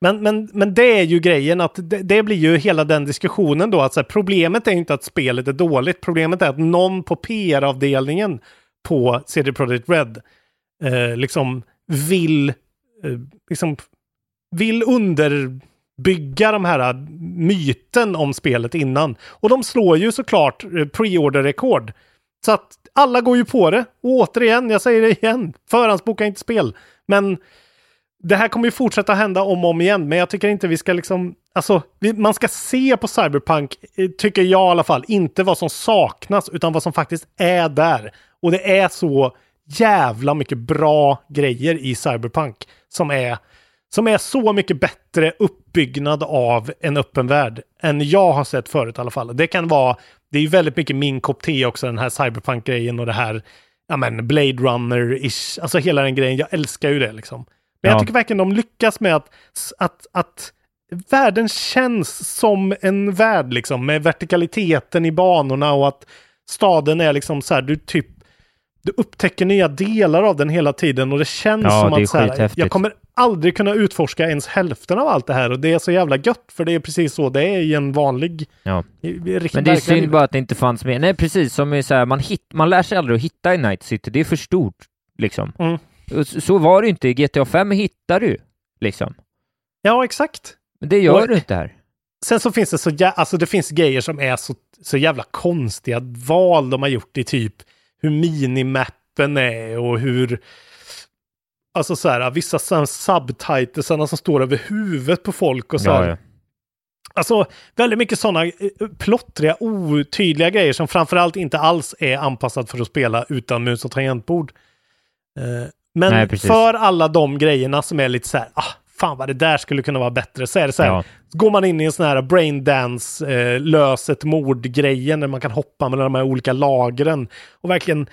Men, men, men det är ju grejen att det, det blir ju hela den diskussionen då att så här, problemet är inte att spelet är dåligt. Problemet är att någon på PR-avdelningen på CD Projekt Red eh, liksom vill eh, liksom vill underbygga de här eh, myten om spelet innan. Och de slår ju såklart eh, pre-order-rekord. Så att alla går ju på det. Och återigen, jag säger det igen, förhandsboka inte spel. Men det här kommer ju fortsätta hända om och om igen, men jag tycker inte vi ska liksom... Alltså, vi, man ska se på Cyberpunk, eh, tycker jag i alla fall, inte vad som saknas, utan vad som faktiskt är där. Och det är så jävla mycket bra grejer i Cyberpunk som är, som är så mycket bättre uppbyggnad av en öppen värld än jag har sett förut i alla fall. Det kan vara, det är ju väldigt mycket min kopp te också, den här Cyberpunk-grejen och det här, ja men Blade Runner-ish, alltså hela den grejen. Jag älskar ju det liksom. Men Ja. jag tycker verkligen de lyckas med att, att, att världen känns som en värld liksom med vertikaliteten i banorna och att staden är liksom så här, du typ du upptäcker nya delar av den hela tiden och det känns Ja, som det att så här, jag kommer aldrig kunna utforska ens hälften av allt det här och det är så jävla gött för det är precis så det är i en vanlig Ja. riktigt Men det är synd bara att det inte fanns med. Nej, precis som är så här, man, hit, man lär sig aldrig att hitta i Night City. Det är för stort, liksom. Mm. Så, var det ju inte. I GTA 5 hittar du, liksom. Ja, exakt. Men det gör Och- du inte här. Sen så finns det så jä- alltså det finns grejer som är så, så jävla konstiga val de har gjort i typ hur minimappen är och hur Alltså så här, vissa subtitlesarna som står över huvudet på folk och så här. Ja, ja. Alltså väldigt mycket sådana eh, plottriga, otydliga grejer som framförallt inte alls är anpassad för att spela utan mus och tangentbord. Eh, men Nej, för alla de grejerna som är lite så här, ah, fan vad det där skulle kunna vara bättre, så är det så här, Ja. går man in i en sån här braindance, eh, lös ett mord-grejen, där man kan hoppa mellan de här olika lagren och verkligen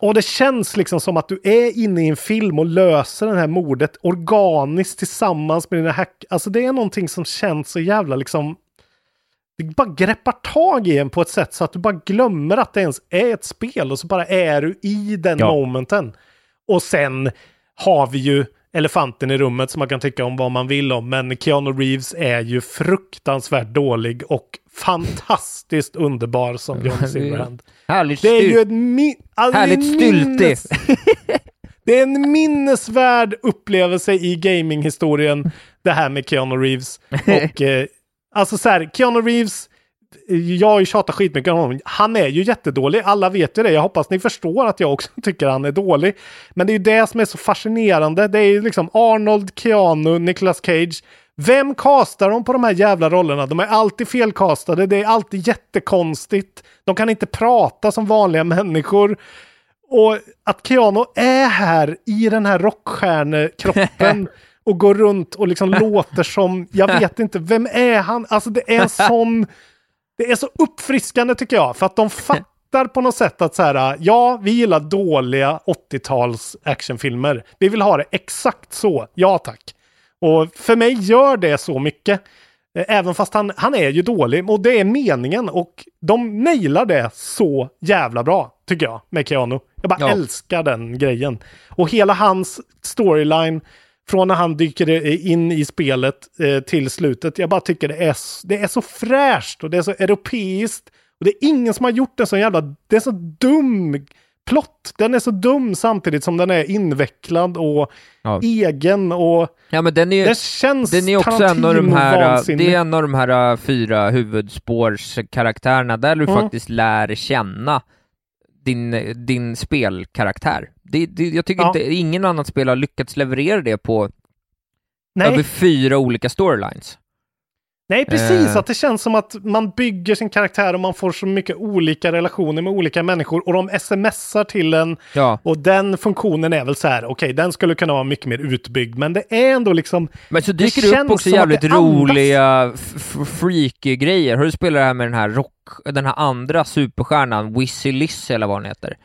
och det känns liksom som att du är inne i en film och löser det här mordet organiskt tillsammans med dina hack. Alltså det är någonting som känns så jävla liksom... Det bara greppar tag i en på ett sätt så att du bara glömmer att det ens är ett spel och så bara är du i den Ja. momenten. Och sen har vi ju elefanten i rummet som man kan tycka om vad man vill om. Men Keanu Reeves är ju fruktansvärt dålig och fantastiskt underbar som John Silverhand. Härligt Det är styrt. ju ett alltså, Härligt en styltig. minnes- Det är en minnesvärd upplevelse i gaminghistorien, det här med Keanu Reeves. Och eh, alltså så här, Keanu Reeves, jag har ju tjatat skitmycket om honom. Han är ju jättedålig, alla vet ju det. Jag hoppas ni förstår att jag också tycker han är dålig. Men det är ju det som är så fascinerande. Det är ju liksom Arnold, Keanu, Nicolas Cage. Vem castar de på de här jävla rollerna? De är alltid felkastade, det är alltid jättekonstigt. De kan inte prata som vanliga människor. Och att Keanu är här i den här rockstjärnekroppen och går runt och liksom låter som, jag vet inte, vem är han? Alltså det är en sån, det är så uppfriskande tycker jag, för att de fattar på något sätt att så här, ja, vi gillar dåliga 80-tals actionfilmer. Vi vill ha det exakt så. Ja, tack. Och för mig gör det så mycket. Eh, Även fast han, han är ju dålig och det är meningen och de nailar det så jävla bra tycker jag med Keanu. Jag bara Ja. älskar den grejen. Och hela hans storyline från när han dyker in i spelet eh, till slutet. Jag bara tycker det är, det är så fräscht och det är så europeiskt. Och det är ingen som har gjort en så jävla... Det är så dum plott. Den är så dum samtidigt som den är invecklad och Ja. egen och... Ja men den är Det känns den är också en av de här, det är en av de här äh, fyra huvudspårskaraktärerna där du Mm. faktiskt lär känna din, din spelkaraktär. Det, det, jag tycker Ja. inte, ingen annan spel har lyckats leverera det på Nej. över fyra olika storylines. Nej, precis. Eh. Att det känns som att man bygger sin karaktär och man får så mycket olika relationer med olika människor och de smsar till en. Ja. Och den funktionen är väl så här, okej, den skulle kunna vara mycket mer utbyggd, men det är ändå liksom... Men så dyker det, känns upp också jävligt det roliga freaky grejer. Har du spelat det här med den här rock, den här andra superstjärnan, Wizzy Lizzy eller vad hon heter?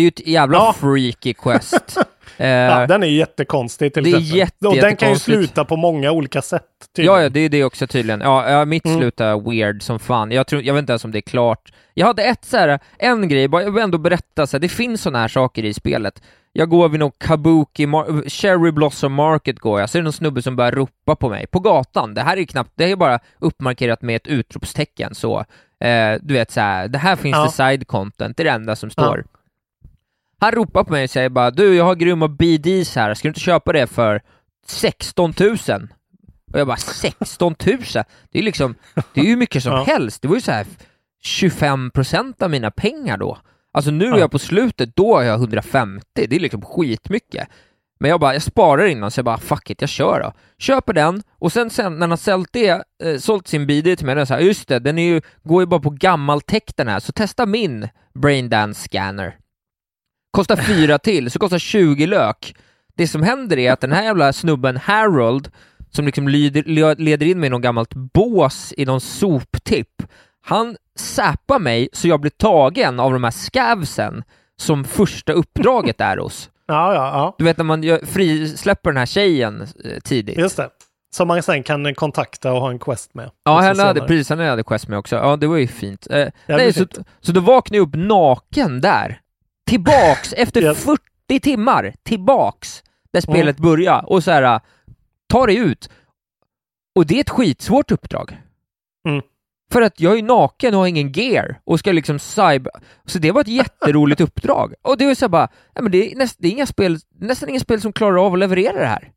Det är ju ett jävla Ja. freaky quest. Eh, Ja, den är jättekonstig till det är exempel. jätte- och den kan ju sluta på många olika sätt. tydligen. Ja, ja, det är det också tydligen. Ja, ja mitt Mm. slutar weird som fan. Jag, tror, jag vet inte ens om det är klart. Jag hade ett så här, en grej, bara, jag vill ändå berätta, så här, det finns sådana här saker i spelet. Jag går vid någon Kabuki, mar- Cherry Blossom Market går jag, så är det någon snubbe som börjar ropa på mig, på gatan. Det här är knappt, det är bara uppmarkerat med ett utropstecken så. Eh, du vet så här, det här finns Ja. det side content, det är det enda som står. Han ropar på mig och säger bara du, jag har grymma BDs här, ska du inte köpa det för 16 000? Och jag bara 16 000? Det är liksom, det är ju mycket som Ja. helst. Det var ju så här 25% av mina pengar då. Alltså nu är Ja. jag på slutet, då har jag 150, det är liksom skitmycket. Men jag bara, jag sparar innan så jag bara fuck it, jag kör då. Köper den och sen, sen när han har sålt det, eh, sålt sin BD till mig, är jag så här, just det, den är ju, går ju bara på gammal tech den här, så testa min Braindance scanner. Kostar fyra till, så kostar 20 lök. Det som händer är att den här jävla snubben Harold, som liksom lyder, leder in mig i någon gammalt bås i någon soptipp, han säpar mig så jag blir tagen av de här scavsen som första uppdraget är hos. Ja, ja, ja. Du vet när man gör, frisläpper den här tjejen eh, tidigt. Just det. Som man sen kan kontakta och ha en quest med. Ja, henne hade, precis, henne hade quest med också. Ja, det var ju fint. Eh, nej, så, fint. så då vaknade jag upp naken där. Tillbaks efter Ja. 40 timmar. Tillbaks där Mm. spelet började och så här, ta dig ut. Och det är ett skitsvårt uppdrag. Mm. För att jag är naken och har ingen gear och ska liksom cyber... Så det var ett jätteroligt uppdrag. Och det var så här bara, ja, men det är, näst, det är inga spel, nästan inga spel som klarar av att leverera det här.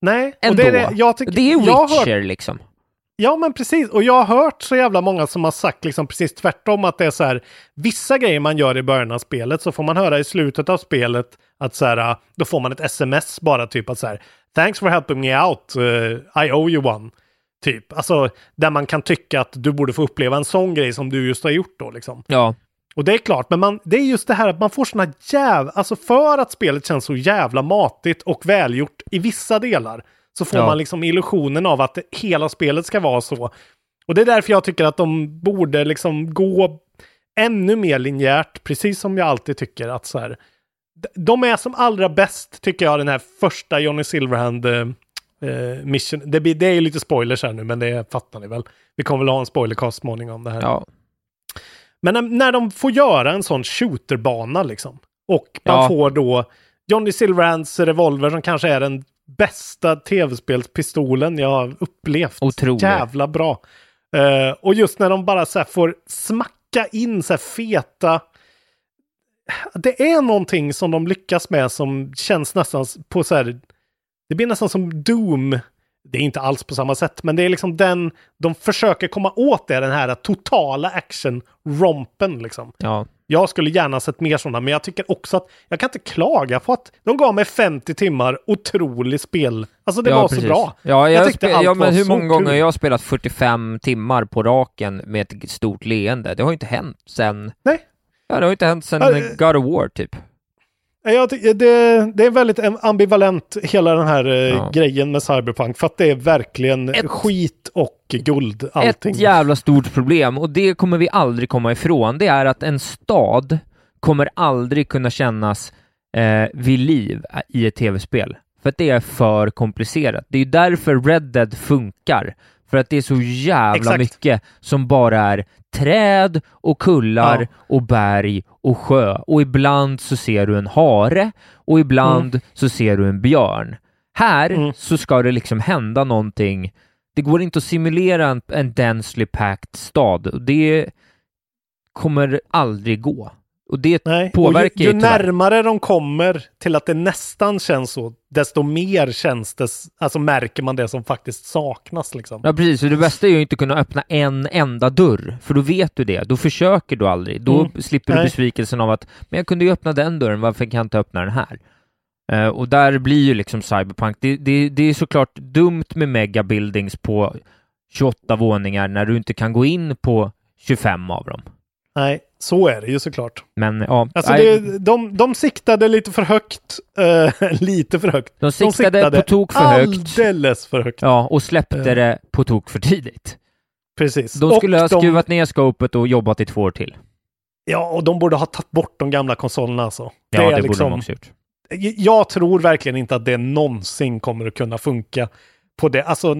Nej, och Ändå. det är det, jag tycker, Det är jag Witcher hört, liksom. Ja, men precis. Och jag har hört så jävla många som har sagt liksom precis tvärtom att det är så här. Vissa grejer man gör i början av spelet så får man höra i slutet av spelet att så här, då får man ett sms bara typ att så här. Thanks for helping me out. eh, I owe you one. Typ. Alltså där man kan tycka att du borde få uppleva en sån grej som du just har gjort då liksom. Ja. Och det är klart, men man, det är just det här att man får såna jävla... Alltså för att spelet känns så jävla matigt och välgjort i vissa delar så får Ja. man liksom illusionen av att hela spelet ska vara så. Och det är därför jag tycker att de borde liksom gå ännu mer linjärt, precis som jag alltid tycker att så här. De är som allra bäst, tycker jag, den här första Johnny Silverhand eh, eh, mission. Det, blir, det är ju lite spoilers här nu, men det fattar ni väl. Vi kommer väl ha en spoilercast småningom om det här. Ja. Men när, när de får göra en sån shooterbana liksom. Och man Ja. får då Johnny Silverhands revolver som kanske är den bästa tv-spelspistolen jag har upplevt. Otrolig. Jävla bra. Eh, och just när de bara så får smacka in så feta... Det är någonting som de lyckas med som känns nästan på så här... Det blir nästan som Doom. Det är inte alls på samma sätt, men det är liksom den... De försöker komma åt det, den här totala action-rompen liksom. Ja. Jag skulle gärna sett mer sådana, men jag tycker också att jag kan inte klaga på att de gav mig 50 timmar otrolig spel. Alltså det ja, var precis. så bra. Ja, jag tyckte spe- allt ja men var hur så många gånger har jag spelat 45 timmar på raken med ett stort leende? Det har ju inte hänt sen... Nej. Ja, det har ju inte hänt sen Ja, God of War typ. Jag, det, det är väldigt ambivalent hela den här eh, Ja. grejen med Cyberpunk för att det är verkligen skit och guld allting. Ett jävla stort problem och det kommer vi aldrig komma ifrån. Det är att en stad kommer aldrig kunna kännas eh, vid liv i ett tv-spel. För att det är för komplicerat. Det är ju därför Red Dead funkar. För att det är så jävla Exakt. mycket som bara är träd och kullar Ja. och berg och sjö. Och ibland så ser du en hare och ibland Mm. så ser du en björn. Här så ska det liksom hända någonting. Det går inte att simulera en, en densely packed stad och det kommer aldrig gå. Och det Nej, påverkar och ju, ju ju närmare de kommer till att det nästan känns så, desto mer känns det, alltså märker man det som faktiskt saknas liksom. Ja precis, och det bästa är ju inte att kunna öppna en enda dörr, för då vet du det. Då försöker du aldrig. Då Mm. slipper du Nej. besvikelsen av att men jag kunde ju öppna den dörren, varför kan jag inte öppna den här? Eh, och där blir ju liksom Cyberpunk, det, det, det är såklart dumt med megabuildings på 28 våningar när du inte kan gå in på 25 av dem. Nej, så är det ju såklart. Men ja, Alltså det, de, de siktade lite för högt. eh, lite för högt. de siktade på tok för högt. Alldeles för högt. Ja, och släppte Eh. det på tok för tidigt. Precis. De Och skulle ha de- skruvat ner scopet och jobbat i två år till. Ja, och de borde ha tagit bort de gamla konsolerna alltså. Ja, det borde liksom- de också gjort. Jag tror verkligen inte att det någonsin kommer att kunna funka på det. Alltså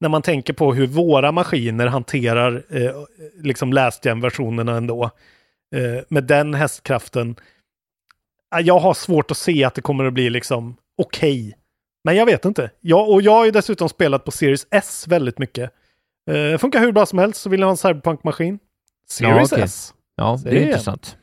när man tänker på hur våra maskiner hanterar eh, liksom last versionerna ändå. Eh, med den hästkraften. Ja, Jag har svårt att se att det kommer att bli liksom okej. Men jag vet inte. Jag, och jag har ju dessutom spelat på Series S väldigt mycket. Eh, funkar hur bra som helst så vill jag ha en Cyberpunk-maskin. Series okej. S. Ja, det är det är- intressant.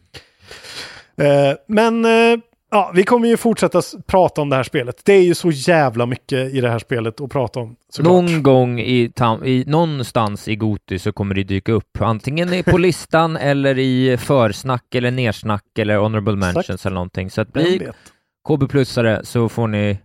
Eh, men eh, ja, vi kommer ju fortsätta prata om det här spelet. Det är ju så jävla mycket i det här spelet att prata om. såklart. Någon gång i, tam- i någonstans i Goti så kommer det dyka upp. Antingen på listan eller i försnack eller nersnack eller honorable Exakt. mentions eller någonting. Så att bli? KB-plussare så får ni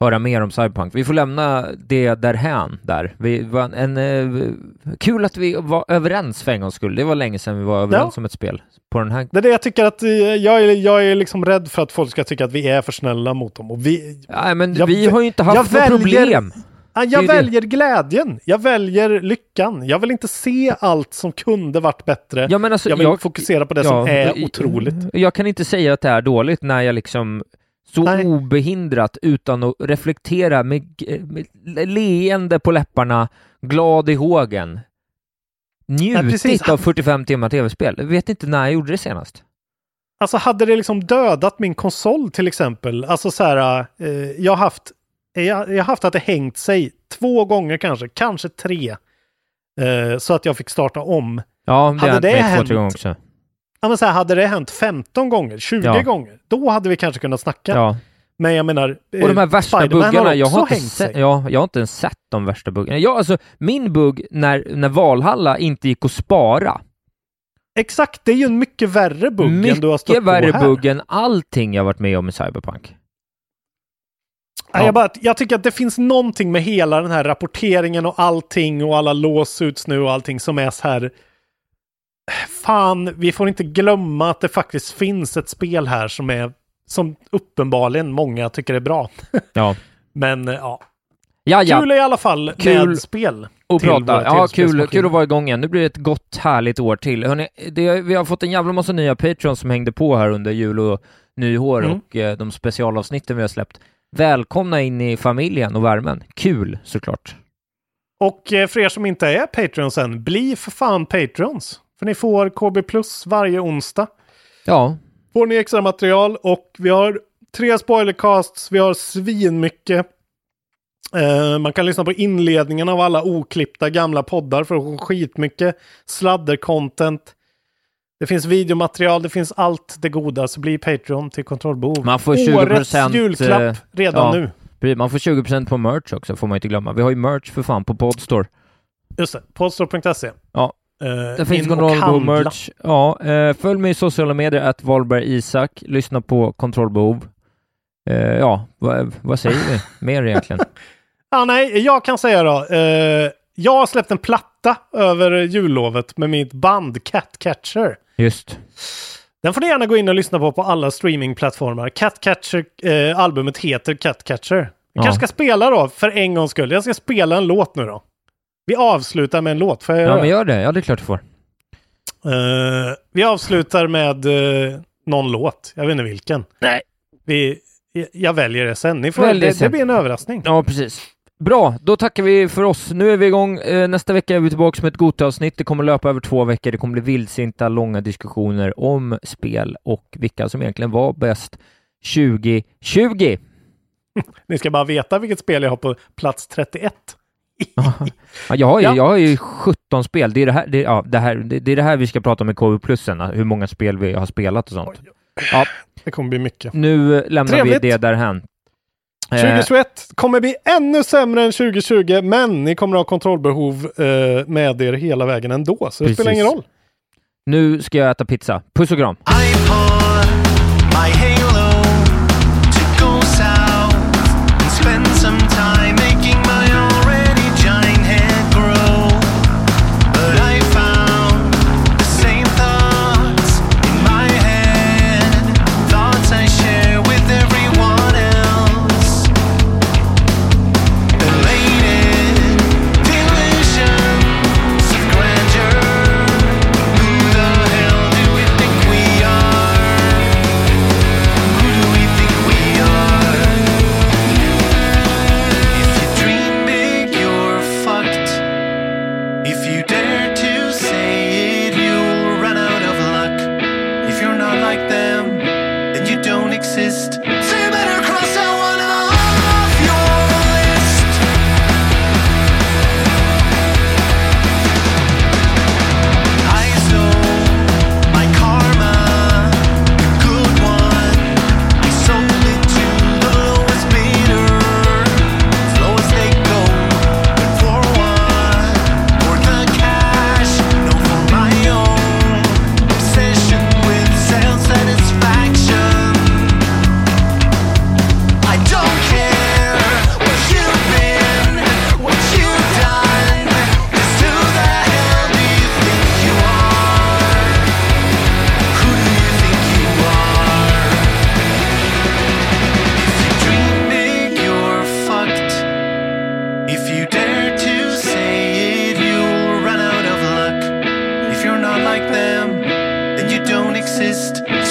höra mer om Cyberpunk. Vi får lämna det därhän där. Vi var en, eh, kul att vi var överens för en gångs skull. Det var länge sedan vi var överens om ett spel på den här. Det är det jag tycker att eh, jag är, jag är liksom rädd för att folk ska tycka att vi är för snälla mot dem. Och vi, Nej, men Jag vi har ju inte jag haft några problem. Ja, jag väljer glädjen. Jag väljer lyckan. Jag vill inte se allt som kunde varit bättre. Ja, men alltså, jag vill fokusera på det som är otroligt. Jag kan inte säga att det är dåligt när jag liksom så obehindrat utan att reflektera med, med leende på läpparna, glad i hågen, njutit precis. av 45 timmar tv-spel. Jag vet inte när jag gjorde det senast. Alltså hade det liksom dödat min konsol till exempel. Alltså så här, eh, jag har haft, jag, jag haft att det hängt sig två gånger kanske, kanske tre. Eh, så att jag fick starta om. Ja, det Hade det hänt två, tre gånger också. Ja, men så här, hade det hänt 15 gånger, 20 Ja. gånger, då hade vi kanske kunnat snacka. Ja. Men jag menar, eh, Och de här värsta Spiderman buggarna, har jag har, inte sett, ja, jag har inte ens sett de värsta buggarna. Ja, alltså, min bugg när, när Valhalla inte gick att spara, Exakt, det är ju en mycket värre bugg än du har stött mycket på värre här. bugg än allting jag varit med om i Cyberpunk. Ja. Jag, bara, jag tycker att det finns någonting med hela den här rapporteringen och allting och alla lawsuits nu och allting som är så här. Fan, vi får inte glömma att det faktiskt finns ett spel här som är som uppenbarligen många tycker är bra. Ja. Men eh, ja. Ja, ja. Kul i alla fall Kul med spel. Och prata. Ja, kul, kul att vara igång igen. Nu blir det ett gott, härligt år till. Hörrni, det, vi har fått en jävla massa nya Patreons som hängde på här under jul och nyår Mm. och eh, de specialavsnitten vi har släppt. Välkomna in i familjen och värmen. Kul, såklart. Och eh, för er som inte är Patreons än, bli för fan Patreons. För ni får KB Plus varje onsdag. Ja. Får ni extra material och vi har tre spoilercasts, vi har svinmycket. Eh, man kan lyssna på inledningen av alla oklippta gamla poddar för att få skitmycket sladder-content. Det finns videomaterial, det finns allt det goda, så bli Patreon till kontrollbehov. Man får 20 Årets julklapp eh, redan ja, nu. Man får 20% på merch också, får man inte glömma. Vi har ju merch för fan på Podstore. Just det, podstore.se. Ja. Eh, Det finns kontrollbehov merch. Ja, eh, följ mig i sociala medier, att Wahlberg Isak. Lyssna på kontrollbehov. Eh, ja, vad, vad säger vi mer egentligen? Ja, nej, jag kan säga då. Eh, jag har släppt en platta över jullovet med mitt band Catcatcher. Just. Den får ni gärna gå in och lyssna på på alla streamingplattformar. Catcatcher, albumet heter Catcatcher. Jag Ja. kanske ska spela då, för en gångs skull. Jag ska spela en låt nu då. Vi avslutar med en låt. Får jag Ja, göra? men gör det. Ja, det är klart du får. Eh, vi avslutar med eh, någon låt. Jag vet inte vilken. Nej. Vi, jag väljer det sen. Ni får, Välj det det, det sen. blir en överraskning. Ja, precis. Bra, då tackar vi för oss. Nu är vi igång. Eh, nästa vecka är vi tillbaka med ett Gota-avsnitt. Det kommer löpa över två veckor. Det kommer bli vildsinta, långa diskussioner om spel och vilka som egentligen var bäst 2020. Ni ska bara veta vilket spel jag har på plats 31. Ja, jag, har ju, Ja. jag har ju 17 spel. Det är det här, det, ja, det, här, det, det är det här vi ska prata om i KU plussen, hur många spel vi har spelat och sånt. Ja, Det kommer bli mycket. nu lämnar Trevligt. vi det därhän. Eh, 2021 kommer bli ännu sämre än 2020, men ni kommer ha kontrollbehov eh, med er hela vägen ändå, så det spelar ingen roll. nu ska jag äta pizza. Puss och kram! Don't exist.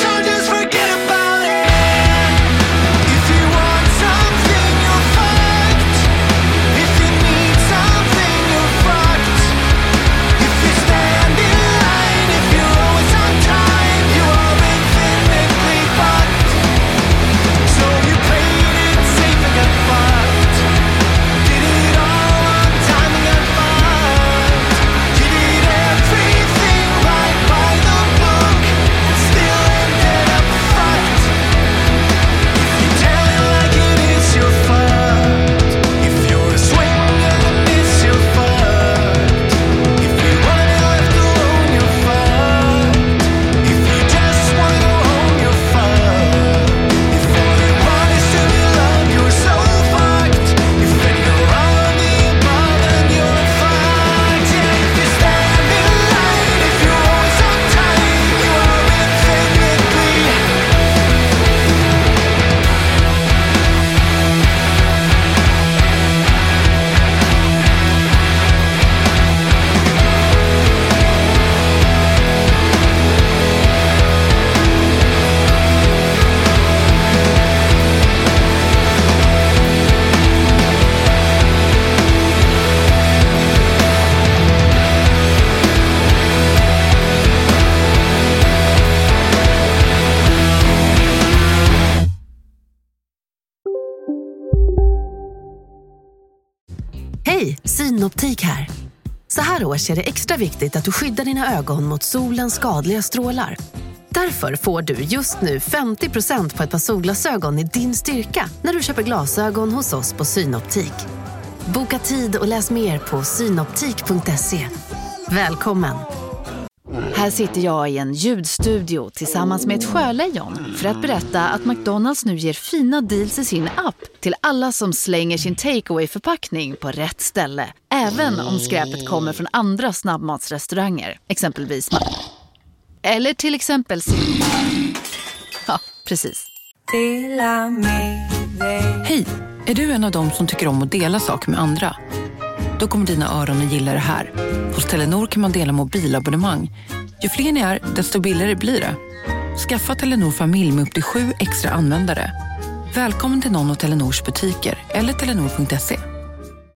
Så är det extra viktigt att du skyddar dina ögon mot solens skadliga strålar. Därför får du just nu 50% på ett par solglasögon i din styrka när du köper glasögon hos oss på Synoptik. Boka tid och läs mer på synoptik.se. Välkommen! Här sitter jag i en ljudstudio tillsammans med ett sjölejon för att berätta att McDonalds nu ger fina deals i sin app till alla som slänger sin takeaway förpackning på rätt ställe. Även om skräpet kommer från andra snabbmatsrestauranger, exempelvis Eller till exempel... Ja, precis. Hej! Är du en av dem som tycker om att dela saker med andra? Då kommer dina öron att gilla det här. Hos Telenor kan man dela mobilabonnemang. Ju fler ni är, desto billigare blir det. Skaffa Telenor familj med upp till sju extra användare. Välkommen till någon av Telenors butiker eller telenor.se.